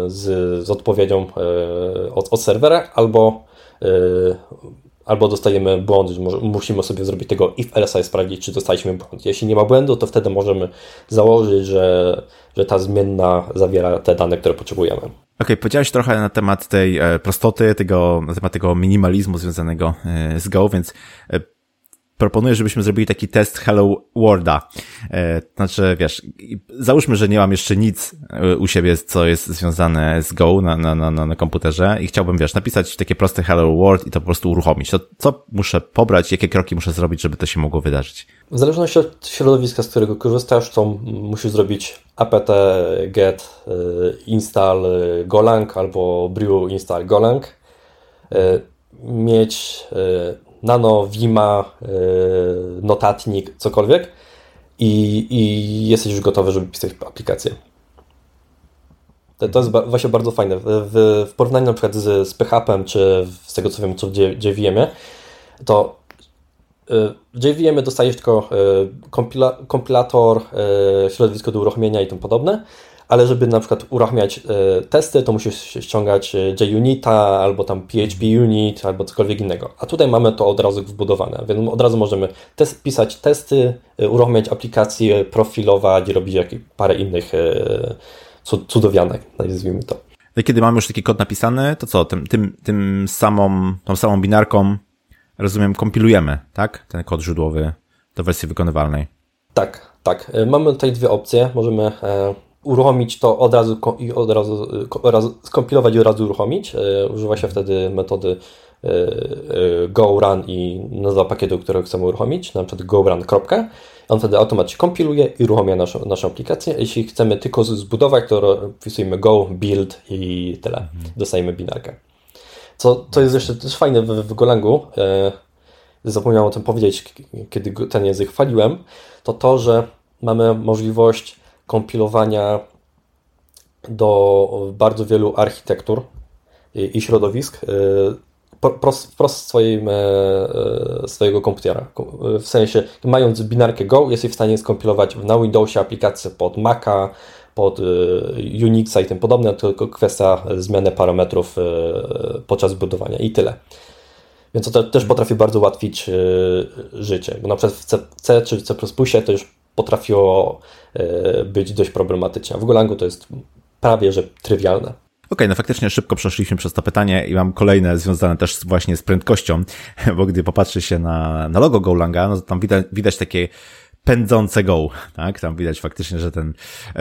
z, z odpowiedzią od, od serwera, albo, albo dostajemy błąd, musimy sobie zrobić tego if else sprawdzić, czy dostaliśmy błąd. Jeśli nie ma błędu, to wtedy możemy założyć, że, że ta zmienna zawiera te dane, które potrzebujemy. Okej, okay, powiedziałeś trochę na temat tej prostoty, tego, na temat tego minimalizmu związanego z Go, więc proponuję, żebyśmy zrobili taki test Hello Worlda. E, znaczy, wiesz, załóżmy, że nie mam jeszcze nic e, u siebie, co jest związane z Go na, na, na, na komputerze i chciałbym, wiesz, napisać takie proste Hello World i to po prostu uruchomić. To co muszę pobrać, jakie kroki muszę zrobić, żeby to się mogło wydarzyć? W zależności od środowiska, z którego korzystasz, to musisz zrobić apt get e, install golang albo brew install golang. Mieć nano, Vima, yy, notatnik, cokolwiek i, i jesteś już gotowy, żeby pisać aplikację. To, to jest ba właśnie bardzo fajne. W, w porównaniu na przykład z, z PHP czy z tego co wiem, co w JVM, to y, w JVM dostajesz tylko y, kompila kompilator, y, środowisko do uruchomienia i tym podobne, ale żeby na przykład uruchamiać e, testy, to musisz ściągać e, JUnita albo tam PHP Unit albo cokolwiek innego. A tutaj mamy to od razu wbudowane, więc od razu możemy test, pisać testy, e, uruchamiać aplikacje, profilować, robić jakieś parę innych cudowianek, nazwijmy to. No i kiedy mamy już taki kod napisany, to co, tym, tym, tym samą, tą samą binarką, rozumiem, kompilujemy, tak? Ten kod źródłowy do wersji wykonywalnej. Tak, tak. Mamy tutaj dwie opcje. Możemy uruchomić to od razu i od razu, skompilować i od razu uruchomić. E, używa się wtedy metody e, e, go run i nazwa pakietu, który chcemy uruchomić, na przykład go run. On wtedy automatycznie kompiluje i uruchamia naszą, naszą aplikację. Jeśli chcemy tylko zbudować, to wpisujemy go, build i tyle. Mhm. Dostajemy binarkę. Co to jest jeszcze też fajne w, w Golangu, zapomniałem o tym powiedzieć, kiedy ten język chwaliłem, to to, że mamy możliwość kompilowania do bardzo wielu architektur i, środowisk y, wprost z swojej, e, swojego komputera. W sensie, mając binarkę Go, jesteś w stanie skompilować na Windowsie aplikację pod Maca, pod Unixa i tym podobne, tylko kwestia zmiany parametrów podczas budowania i tyle. Więc to też potrafi bardzo ułatwić życie. Bo na przykład w C, C czy C++ to już potrafiło e, być dość problematyczne. W Golangu to jest prawie że trywialne. Okej, okay, no faktycznie szybko przeszliśmy przez to pytanie i mam kolejne związane też właśnie z prędkością, bo gdy popatrzy się na, na logo Golanga, no to tam widać, widać takie pędzące go, tak? Tam widać faktycznie, że ten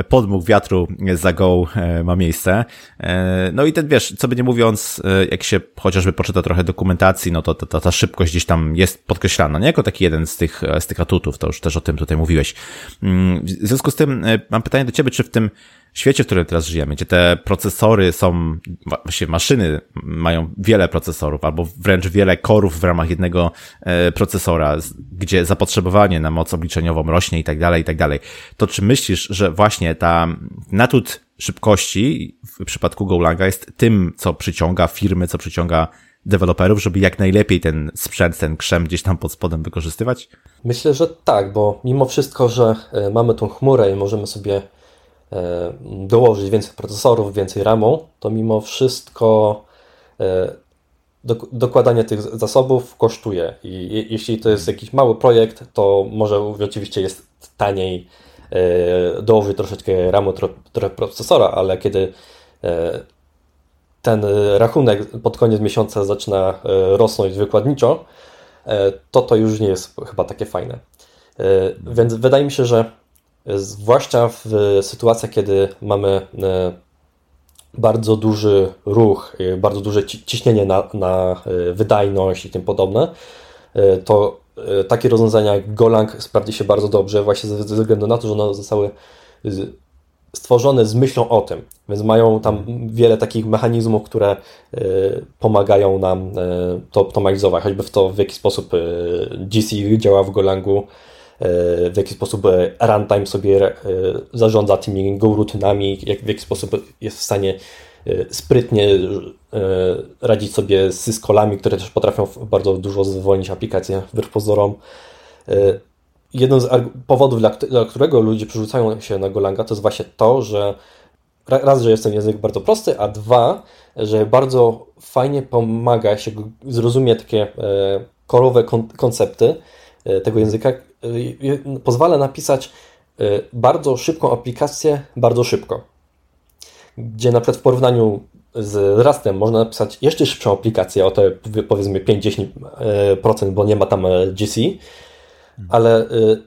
podmuch wiatru za go e, ma miejsce. E, no i ten, wiesz, co by nie mówiąc, e, jak się chociażby poczyta trochę dokumentacji, no to ta, ta szybkość gdzieś tam jest podkreślana, nie? Jako taki jeden z tych, z tych atutów, to już też o tym tutaj mówiłeś. Mm, w związku z tym mam pytanie do Ciebie, czy w tym świecie, w którym teraz żyjemy, gdzie te procesory są, właściwie maszyny mają wiele procesorów, albo wręcz wiele korów w ramach jednego e, procesora, gdzie zapotrzebowanie na moc obliczeniową rośnie i tak dalej, i tak dalej. To czy myślisz, że właśnie ta natut szybkości w przypadku Golanga jest tym, co przyciąga firmy, co przyciąga deweloperów, żeby jak najlepiej ten sprzęt, ten krzem gdzieś tam pod spodem wykorzystywać? Myślę, że tak, bo mimo wszystko, że e, mamy tą chmurę i możemy sobie dołożyć więcej procesorów, więcej RAMu, to mimo wszystko e, dokładanie tych zasobów kosztuje i jeśli to jest jakiś mały projekt, to może oczywiście jest taniej dołożyć troszeczkę RAMu, trochę procesora, ale kiedy ten rachunek pod koniec miesiąca zaczyna rosnąć wykładniczo, to to już nie jest chyba takie fajne. Więc wydaje mi się, że zwłaszcza w sytuacjach, kiedy mamy bardzo duży ruch, y, bardzo duże ciśnienie na, na wydajność i tym podobne, to takie rozwiązania Golang sprawdzi się bardzo dobrze, właśnie ze względu na to, że one zostały stworzone z myślą o tym, więc mają tam wiele takich mechanizmów, które pomagają nam to optymalizować, choćby w to, w jaki sposób GC działa w Golangu, w jaki sposób runtime sobie e, zarządza tymi go-rutynami, jak, w jaki sposób jest w stanie e, sprytnie e, radzić sobie z syskolami, które też potrafią bardzo dużo zwolnić aplikację wbrew pozorom. Z powodów, dla, którego ludzie przerzucają się na Golanga, to jest właśnie to, że raz, że jest ten język bardzo prosty, a dwa, że bardzo fajnie pomaga się zrozumieć takie korowe koncepty tego języka, pozwala napisać y, bardzo szybką aplikację bardzo szybko. Gdzie na przykład w porównaniu z Rustem można napisać jeszcze szybszą aplikację o te powiedzmy 5-10%, bo nie ma tam GC, ale y,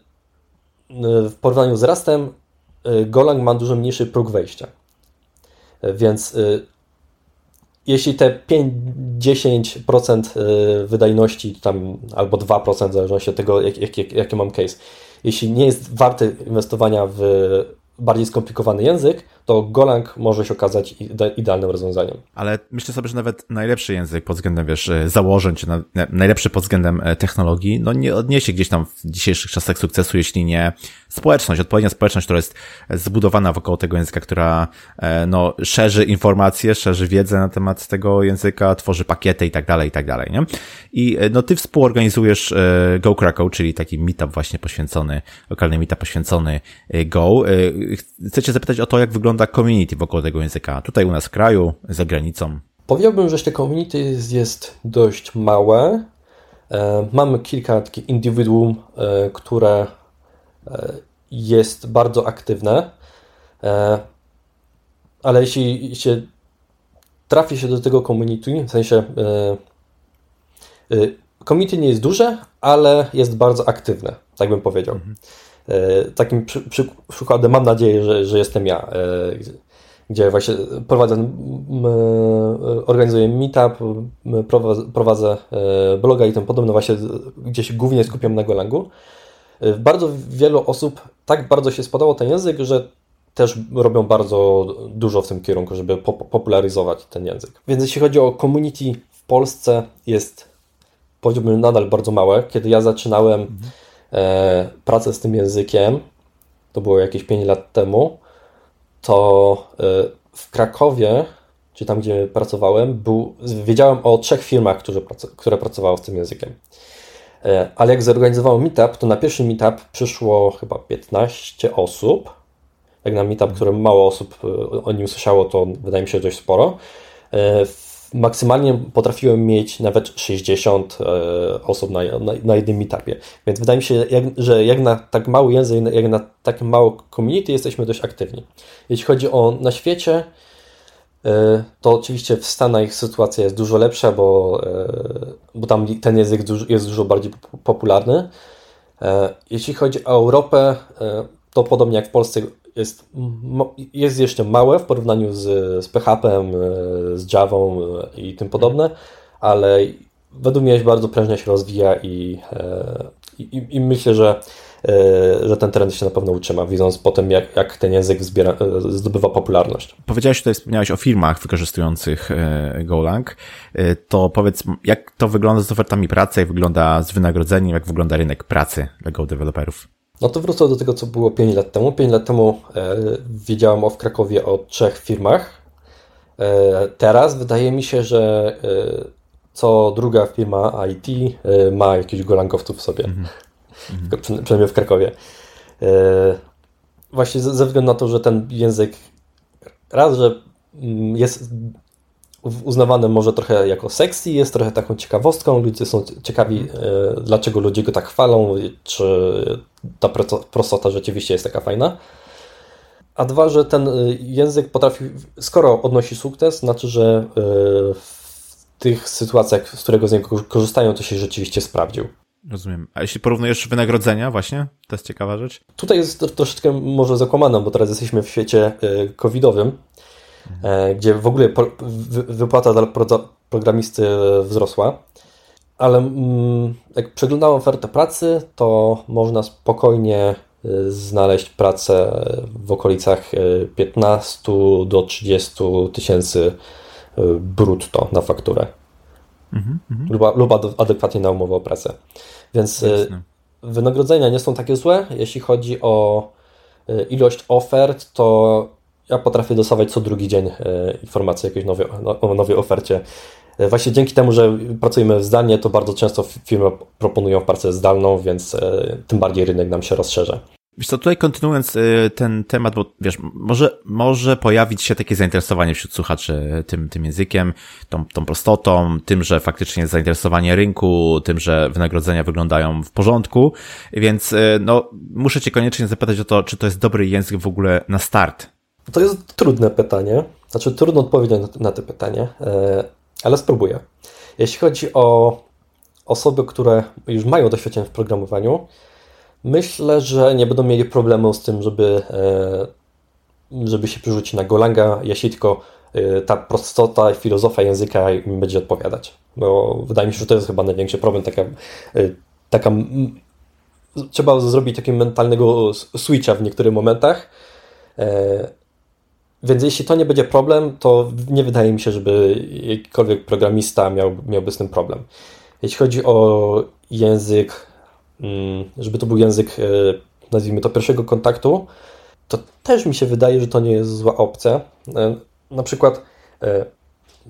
w porównaniu z Rustem Golang ma dużo mniejszy próg wejścia. Więc jeśli te 5-10% y, wydajności, tam albo 2% w zależności od tego, jaki jak, jak, jak mam case, jeśli nie jest warty inwestowania w bardziej skomplikowany język, to Golang może się okazać idealnym rozwiązaniem. Ale myślę sobie, że nawet najlepszy język pod względem, wiesz, założeń, czy na, najlepszy pod względem e, technologii, no nie odniesie gdzieś tam w dzisiejszych czasach sukcesu, jeśli nie społeczność, odpowiednia społeczność, która jest zbudowana wokół tego języka, która, e, no, szerzy informacje, szerzy wiedzę na temat tego języka, tworzy pakiety i tak dalej, i tak dalej, nie? I, e, no, ty współorganizujesz Go Krakow, czyli taki meetup właśnie poświęcony, lokalny meetup poświęcony Go. Chcę cię zapytać o to, jak wygląda wygląda community wokół tego języka? Tutaj u nas w kraju, za granicą. Powiedziałbym, że te community jest dość małe. E, mamy kilka takich indywiduum, e, które e, jest bardzo aktywne, ale jeśli się trafi się do tego community, w sensie community nie jest duże, ale jest bardzo aktywne, tak bym powiedział. Mhm. E, takim przy, przy, przykładem mam nadzieję, że, że jestem ja, e, gdzie właśnie prowadzę, organizuję meetup, prowadzę e, bloga i tym podobne, właśnie gdzie się głównie skupiam na Golangu. Bardzo wielu osób tak bardzo się spodobał ten język, że też robią bardzo dużo w tym kierunku, żeby popularyzować ten język. Więc jeśli chodzi o community w Polsce, jest powiedziałbym nadal bardzo małe. Kiedy ja zaczynałem, mhm pracę z tym językiem, to było jakieś 5 lat temu, to e, w Krakowie, czy tam gdzie pracowałem, był, wiedziałem o trzech firmach, które, które pracowały z tym językiem. E, ale jak zorganizowałem meetup, to na pierwszy meetup przyszło chyba 15 osób. Jak na meetup, który mało osób e, o nim usłyszało, to wydaje mi się dość sporo. E, maksymalnie potrafiłem mieć nawet 60 e, osób na, na, na jednym meetupie. Więc wydaje mi się, jak, że jak na tak mały język, jak na tak mało community jesteśmy dość aktywni. Jeśli chodzi o na świecie, e, to oczywiście w Stanach sytuacja jest dużo lepsza, bo, e, bo tam ten język jest dużo bardziej popularny. Jeśli chodzi o Europę, to podobnie jak w Polsce jest, jest jeszcze małe w porównaniu z, z PHP, e, z Java e, i tym podobne, ale według mnie bardzo prężnie się rozwija i, e, i, i myślę, że, że ten trend się na pewno utrzyma, widząc potem, jak, jak ten język zbiera, zdobywa popularność. Powiedziałeś tutaj, wspomniałeś o firmach wykorzystujących Golang. To powiedz, jak to wygląda z ofertami pracy, jak wygląda z wynagrodzeniem, jak wygląda rynek pracy dla Go deweloperów? No to wrócę do tego, co było 5 lat temu. 5 lat temu e, wiedziałem o w Krakowie o trzech firmach. E, teraz wydaje mi się, że e, co druga firma IT e, ma jakiś golangowców w sobie. Mm -hmm. Przynajmniej w Krakowie. E, właśnie ze, ze względu na to, że ten język raz, że mm, jest uznawany może trochę jako sexy, jest trochę taką ciekawostką, ludzie są ciekawi, dlaczego ludzie go tak chwalą, czy ta prostota rzeczywiście jest taka fajna. A dwa, że ten język potrafi, skoro odnosi sukces, znaczy, że w tych sytuacjach, z którego z niego korzystają, to się rzeczywiście sprawdził. Rozumiem. A jeśli porównujesz wynagrodzenia właśnie, to jest ciekawa rzecz? Tutaj jest troszeczkę może zakłamane, bo teraz jesteśmy w świecie e, covidowym. Gdzie w ogóle wypłata dla programisty wzrosła, ale mm, jak przeglądałem ofertę pracy, to można spokojnie e, znaleźć pracę w okolicach 15 do 30 tysięcy brutto na fakturę. Mhm, mhm. lub, lub adekwatnie na umowę o pracę. Więc Jasne. wynagrodzenia nie są takie złe. Jeśli chodzi o ilość ofert, to ja potrafię dostawać co drugi dzień y, informacje o jakiejś nowej, no, nowej ofercie. Właśnie dzięki temu, że pracujemy zdalnie, to bardzo często firmy proponują pracę zdalną, więc tym bardziej rynek nam się rozszerza. Wiesz co, tutaj kontynuując ten temat, bo wiesz, może, może pojawić się takie zainteresowanie wśród słuchaczy tym, tym językiem, tą, tą prostotą, tym, że faktycznie jest zainteresowanie rynku, tym, że wynagrodzenia wyglądają w porządku, więc no, muszę cię koniecznie zapytać o to, czy to jest dobry język w ogóle na start. To jest trudne pytanie, znaczy trudno odpowiedzieć na, to pytanie, e, ale spróbuję. Jeśli chodzi o osoby, które już mają doświadczenie w programowaniu, Myślę, że nie będą mieli problemu z tym, żeby, e, żeby się przerzucić na Golanga, jeśli tylko e, ta prostota, filozofia języka im będzie odpowiadać. Bo wydaje mi się, że to jest chyba największy problem. Taka, taka trzeba zrobić takiego mentalnego switcha w niektórych momentach. Więc jeśli to nie będzie problem, to nie wydaje mi się, żeby jakikolwiek programista miał, miałby z tym problem. Jeśli chodzi o język Mm, żeby to był język, e, nazwijmy to, pierwszego kontaktu, to też mi się wydaje, że to nie jest zła opcja. E, na przykład e,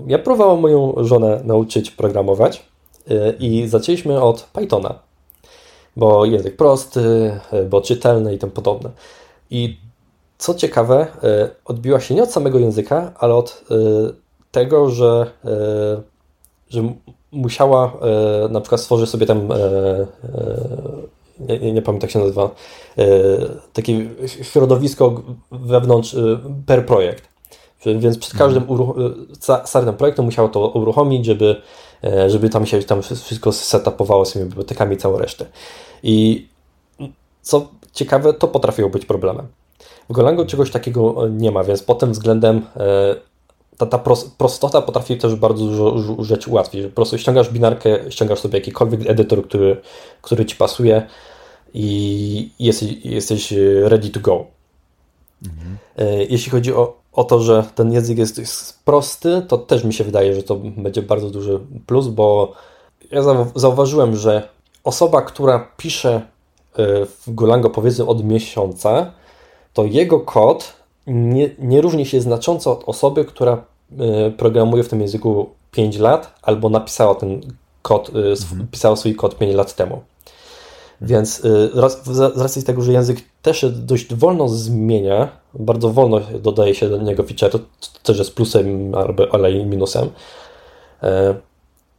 ja próbowałem moją żonę nauczyć programować i zaczęliśmy od Pythona, bo język prosty, bo czytelny i tym podobne. I co ciekawe, odbiła się nie od samego języka, ale od tego, że, że musiała e, na przykład stworzyć sobie tam, e, e, nie, nie pamiętam jak się nazywa, takie środowisko wewnątrz per projekt. Więc przed każdym mhm. startem projektu musiało to uruchomić, żeby, żeby tam się tam wszystko setupowało z tymi bibliotekami i całą resztę. I co ciekawe, to potrafiło być problemem. W Golangu czegoś takiego nie ma, więc pod tym względem ta, ta prostota potrafi też bardzo dużo rzeczy ułatwić. Po prostu ściągasz binarkę, ściągasz sobie jakikolwiek edytor, który, który ci pasuje i jesteś, jesteś ready to go. Mhm. E, jeśli chodzi o, o to, że ten język jest, prosty, to też mi się wydaje, że to będzie bardzo duży plus, bo ja zauważyłem, że osoba, która pisze e, w Golango powiedzmy od miesiąca, to jego kod nie, nie różni się znacząco od osoby, która e, programuje w tym języku 5 lat albo napisała ten kod, e, mhm. pisała swój kod 5 lat temu. Więc e, z racji tego, że język też się dość wolno zmienia, bardzo wolno dodaje się do niego feature, to, też jest plusem, ale i minusem,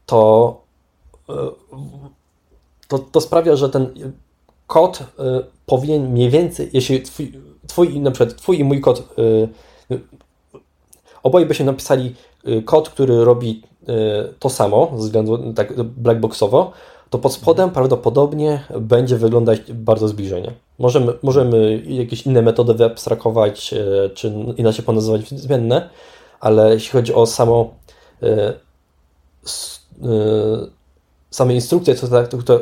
to, to, to sprawia, że ten kod powinien mniej więcej, jeśli twój, twój, na przykład twój i mój kod, yy, oboje byśmy napisali y, kod, który robi to samo, względu tak blackboxowo, to pod spodem prawdopodobnie będzie wyglądać bardzo zbliżenie. Możemy, możemy jakieś inne metody wyabstrakować, czy inaczej ponazywać zmienne, ale jeśli chodzi o samo same instrukcje,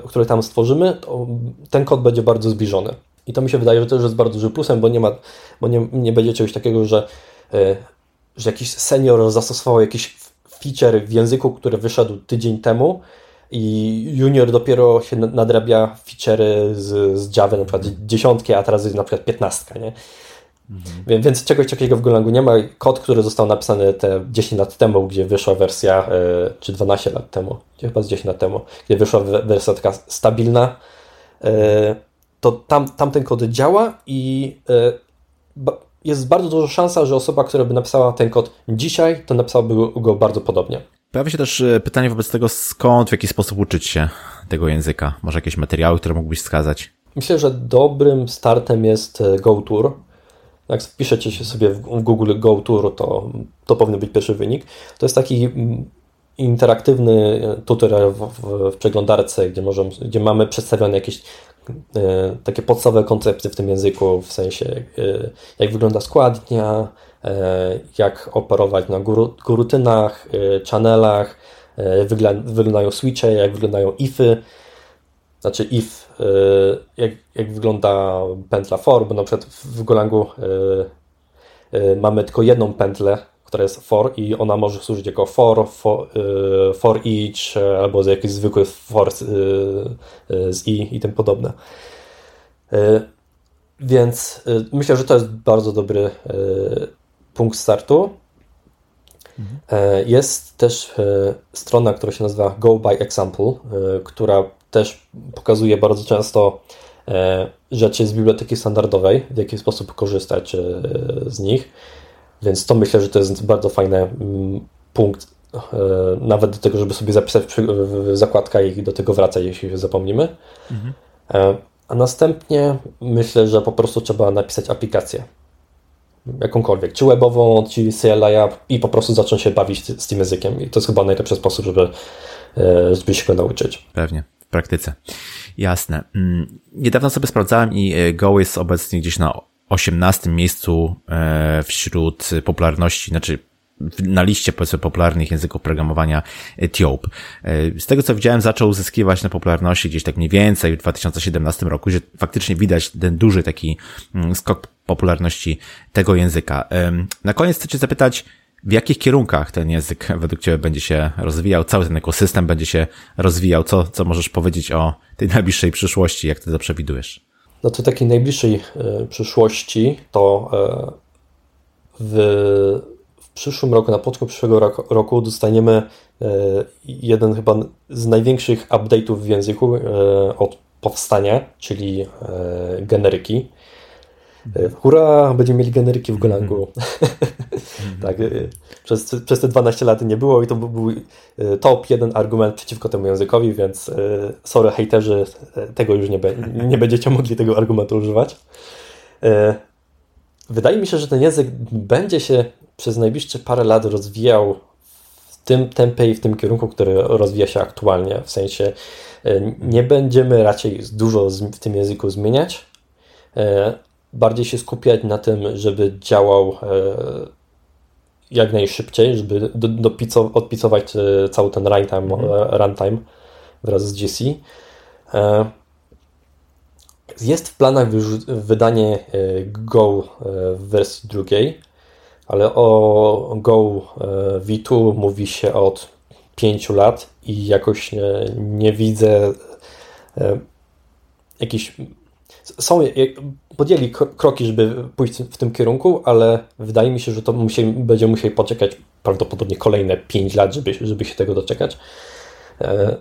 które tam stworzymy, to ten kod będzie bardzo zbliżony. I to mi się wydaje, że to już jest bardzo duży plusem, bo nie ma, bo nie, nie będzie czegoś takiego, że, e, że jakiś senior zastosował jakiś feature w języku, który wyszedł tydzień temu i junior dopiero się nadrabia feature'y z, z Java, na przykład dziesiątki, a teraz jest na przykład piętnastka, nie? Mhm. Więc czegoś takiego w Golangu nie ma. Kod, który został napisany te 10 lat temu, gdzie wyszła wersja, e, czy 12 lat temu, chyba z 10 lat temu, gdzie wyszła wersja taka stabilna, e, to tam, tamten kod działa i jest bardzo duża szansa, że osoba, która by napisała ten kod dzisiaj, to napisałaby go bardzo podobnie. Pojawia się też e, pytanie wobec tego, skąd, w jaki sposób uczyć się tego języka. Może jakieś materiały, które mógłbyś wskazać? Myślę, że dobrym startem jest e, GoTour. Jak wpiszecie się sobie w Google GoTour, to, to powinien być pierwszy wynik. To jest taki interaktywny e, tutorial w, w, w przeglądarce, gdzie, możemy, gdzie mamy przedstawione jakieś e, takie podstawowe koncepty w tym języku, w sensie e, jak wygląda składnia, e, jak operować na gurutynach, e, channelach, e, wyglądają switche, jak wyglądają ify, znaczy if, jak, jak wygląda pętla for, bo na przykład w Golangu mamy tylko jedną pętlę, która jest for i ona może służyć jako for, for, for each albo za jakiś zwykły for z i i tym podobne. Więc myślę, że to jest bardzo dobry punkt startu. Jest też strona, która się nazywa Go by Example, która też pokazuje bardzo często e, rzeczy z biblioteki standardowej, w jaki sposób korzystać e, z nich. Więc to myślę, że to jest bardzo fajny mm, punkt, e, nawet do tego, żeby sobie zapisać zakładkę i do tego wracać, jeśli zapomnimy. Mhm. A następnie myślę, że po prostu trzeba napisać aplikację. Jakąkolwiek, czy webową, czy CLI i po prostu zacząć się bawić z tym językiem. I to jest chyba najlepszy sposób, żeby, żeby się go nauczyć. Pewnie w praktyce. Jasne. Mm, niedawno sobie sprawdzałem i e, Go jest obecnie gdzieś na 18 miejscu e, wśród popularności, znaczy na liście powiedzmy popularnych języków programowania Ethiop. E, z tego co widziałem zaczął uzyskiwać na popularności gdzieś tak mniej więcej w 2017 roku, że faktycznie widać ten duży taki mm, skok popularności tego języka. Na koniec chcę Cię zapytać, w jakich kierunkach ten język według Ciebie będzie się rozwijał, cały ten ekosystem będzie się rozwijał? Co, co możesz powiedzieć o tej najbliższej przyszłości, jak Ty to przewidujesz? No to takiej najbliższej e, przyszłości to e, w, w przyszłym roku, na początku przyszłego roku, roku dostaniemy e, jeden chyba z największych update'ów w języku od powstania, czyli generyki. Hurra, będziemy mieli generyki w Golangu. tak, y, przez, przez te 12 lat nie było i to był y, top jeden argument przeciwko temu językowi, więc sorry hejterzy, tego już nie, nie będziecie mogli tego argumentu używać. Wydaje mi się, że ten język będzie się przez najbliższe parę lat rozwijał w tym tempie i w tym kierunku, który rozwija się aktualnie. W sensie nie będziemy raczej dużo w tym języku zmieniać, bardziej się skupiać na tym, żeby działał e, jak najszybciej, żeby odpicować e, cały ten runtime, mhm. E, runtime wraz z GC. Jest w planach wydanie Go w wersji drugiej, ale o Go V2 mówi się od 5 lat i jakoś nie, nie widzę jakichś są, podjęli kroki, żeby pójść w tym kierunku, ale wydaje mi się, że to musieli, będzie musieli poczekać prawdopodobnie kolejne 5 lat, żeby, żeby się tego doczekać. E,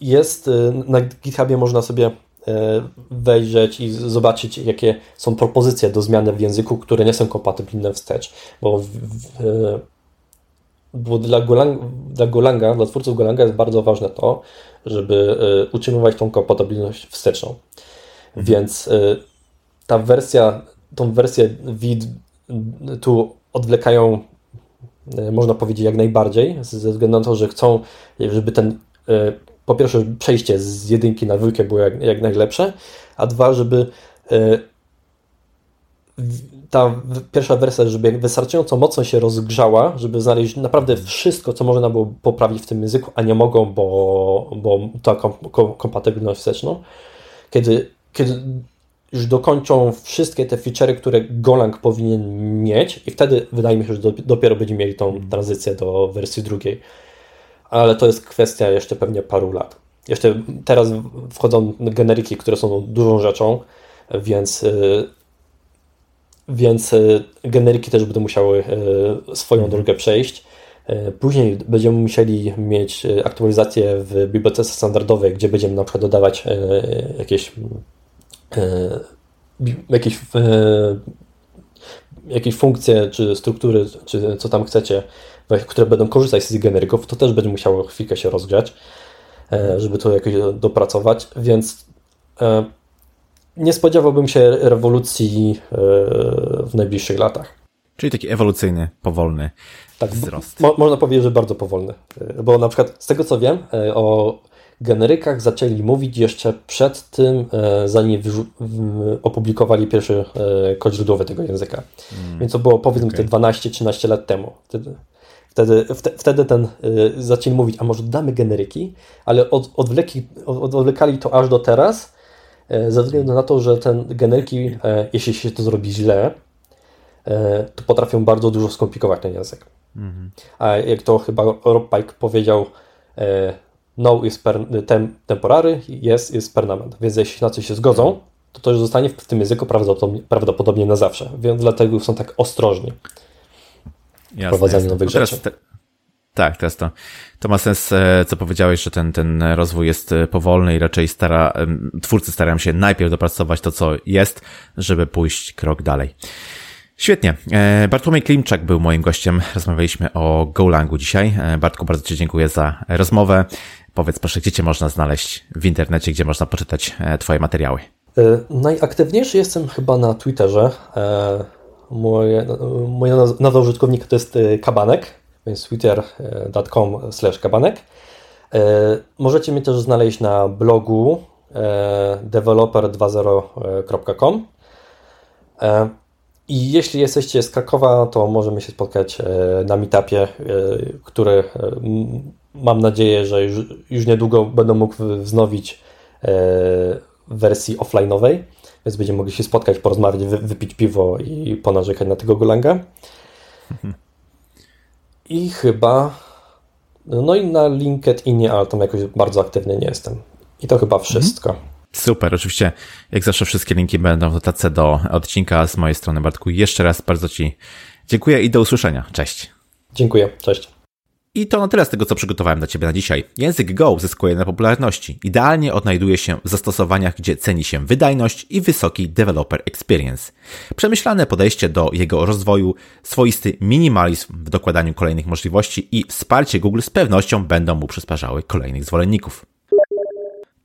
jest, e, na GitHubie można sobie e, wejrzeć i zobaczyć, jakie są propozycje do zmiany w języku, które nie są kompatybilne wstecz, bo, w, w, bo dla, Golang, dla Golanga, dla twórców Golanga jest bardzo ważne to, żeby utrzymywać tą kompatybilność wsteczną. Więc y, ta wersja, tą wersję vid tu odwlekają, y, można powiedzieć, jak najbardziej, ze względu na to, że chcą, żeby ten y, po pierwsze przejście z jedynki na dwójkę było jak, jak najlepsze, a dwa, żeby ta pierwsza wersja, żeby wystarczająco mocno się rozgrzała, żeby znaleźć naprawdę wszystko, co można było poprawić w tym języku, a nie mogą, bo, bo ta kompatybilność wsteczną. Kiedy kiedy już dokończą wszystkie te feature'y, które Golang powinien mieć i wtedy wydaje mi się, że dopiero będziemy mieli tą tranzycję do wersji drugiej. Ale to jest kwestia jeszcze pewnie paru lat. Jeszcze teraz wchodzą generiki, które są dużą rzeczą, więc y, więc y, generiki też będą musiały y, swoją mhm. drogę przejść. Później będziemy musieli mieć aktualizację w bibliotece standardowej, gdzie będziemy na przykład dodawać jakieś jakieś e, jakieś funkcje, czy struktury, czy co tam chcecie, które będą korzystać z tych generyków, to też będzie musiało chwilkę się rozgrzać, e, żeby to jakoś dopracować, więc e, nie spodziewałbym się rewolucji e, w najbliższych latach. Czyli taki ewolucyjny, powolny tak, wzrost. Mo można powiedzieć, że bardzo powolny. Bo na przykład z tego co wiem o generykach zaczęli mówić jeszcze przed tym, zanim opublikowali pierwszy kod źródłowy tego języka. Hmm. Więc to było powiedzmy okay. te 12-13 lat temu. Wtedy, Wtedy, wtedy ten y, zaczęli mówić, a może damy generyki, ale od, odwleki, od, odwlekali to aż do teraz, ze względu na to, że ten generyki, jeśli się to zrobi źle, to potrafią bardzo dużo skomplikować ten język. Mhm. A jak to chyba Rob Pike powiedział, no is per, tem, temporary, yes is permanent. Więc jeśli na coś się zgodzą, to to już zostanie w tym języku prawdopodobnie, prawdopodobnie na zawsze. Więc dlatego są tak ostrożni. Jasne, wprowadzaniu jasne. nowych rzeczy. Te, tak, teraz to, to ma sens, e, co powiedziałeś, że ten, ten rozwój jest e, powolny i raczej stara, twórcy starają się najpierw dopracować to, co jest, żeby pójść krok dalej. Świetnie. E, Bartłomiej Klimczak był moim gościem. Rozmawialiśmy o Golangu dzisiaj. Bartku, bardzo Ci dziękuję za rozmowę. Powiedz proszę, gdzie Cię można znaleźć w internecie, gdzie można poczytać Twoje materiały? Najaktywniejszy jestem chyba na Twitterze. Moje, moja nazwa użytkownika to jest e, kabanek, więc twitter.com slash kabanek. E, możecie mnie też znaleźć na blogu e, developer20.com i jeśli jesteście z Krakowa, to możemy się spotkać na meetupie, który mam nadzieję, że już, już niedługo będę mógł wznowić w wersji offline'owej więc będziemy mogli się spotkać, porozmawiać, wy, wypić piwo i ponarzekać na tego Golanga. I chyba no i na LinkedInie, ale tam jakoś bardzo aktywny nie jestem. I to chyba wszystko. Super, oczywiście jak zawsze wszystkie linki będą w notatce do odcinka z mojej strony Bartku. Jeszcze raz bardzo Ci dziękuję i do usłyszenia. Cześć. Dziękuję, cześć. I to na tyle z tego, co przygotowałem dla Ciebie na dzisiaj. Język Go zyskuje na popularności. Idealnie odnajduje się w zastosowaniach, gdzie ceni się wydajność i wysoki developer experience. Przemyślane podejście do jego rozwoju, swoisty minimalizm w dokładaniu kolejnych możliwości i wsparcie Google z pewnością będą mu przysparzały kolejnych zwolenników.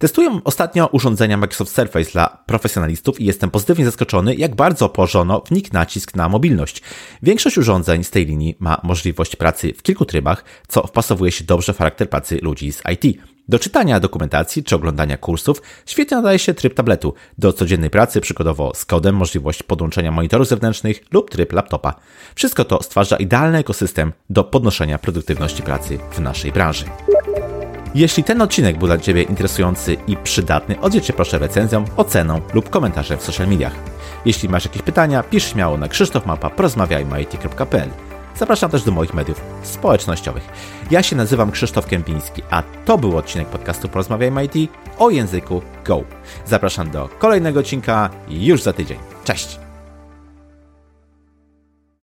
Testuję ostatnio urządzenia Microsoft Surface dla profesjonalistów i jestem pozytywnie zaskoczony, jak bardzo położono w nich nacisk na mobilność. Większość urządzeń z tej linii ma możliwość pracy w kilku trybach, co wpasowuje się dobrze w charakter pracy ludzi z IT. Do czytania dokumentacji czy oglądania kursów świetnie nadaje się tryb tabletu. Do codziennej pracy, przykładowo z kodem, możliwość podłączenia monitorów zewnętrznych lub tryb laptopa. Wszystko to stwarza idealny ekosystem do podnoszenia produktywności pracy w naszej branży. Jeśli ten odcinek był dla Ciebie interesujący i przydatny, odwiedź się proszę recenzją, oceną lub komentarzem w social mediach. Jeśli masz jakieś pytania, pisz śmiało na krzysztofmapa.porozmawiajmy.it.pl Zapraszam też do moich mediów społecznościowych. Ja się nazywam Krzysztof Kępiński, a to był odcinek podcastu Porozmawiajmy IT o języku Go. Zapraszam do kolejnego odcinka już za tydzień. Cześć!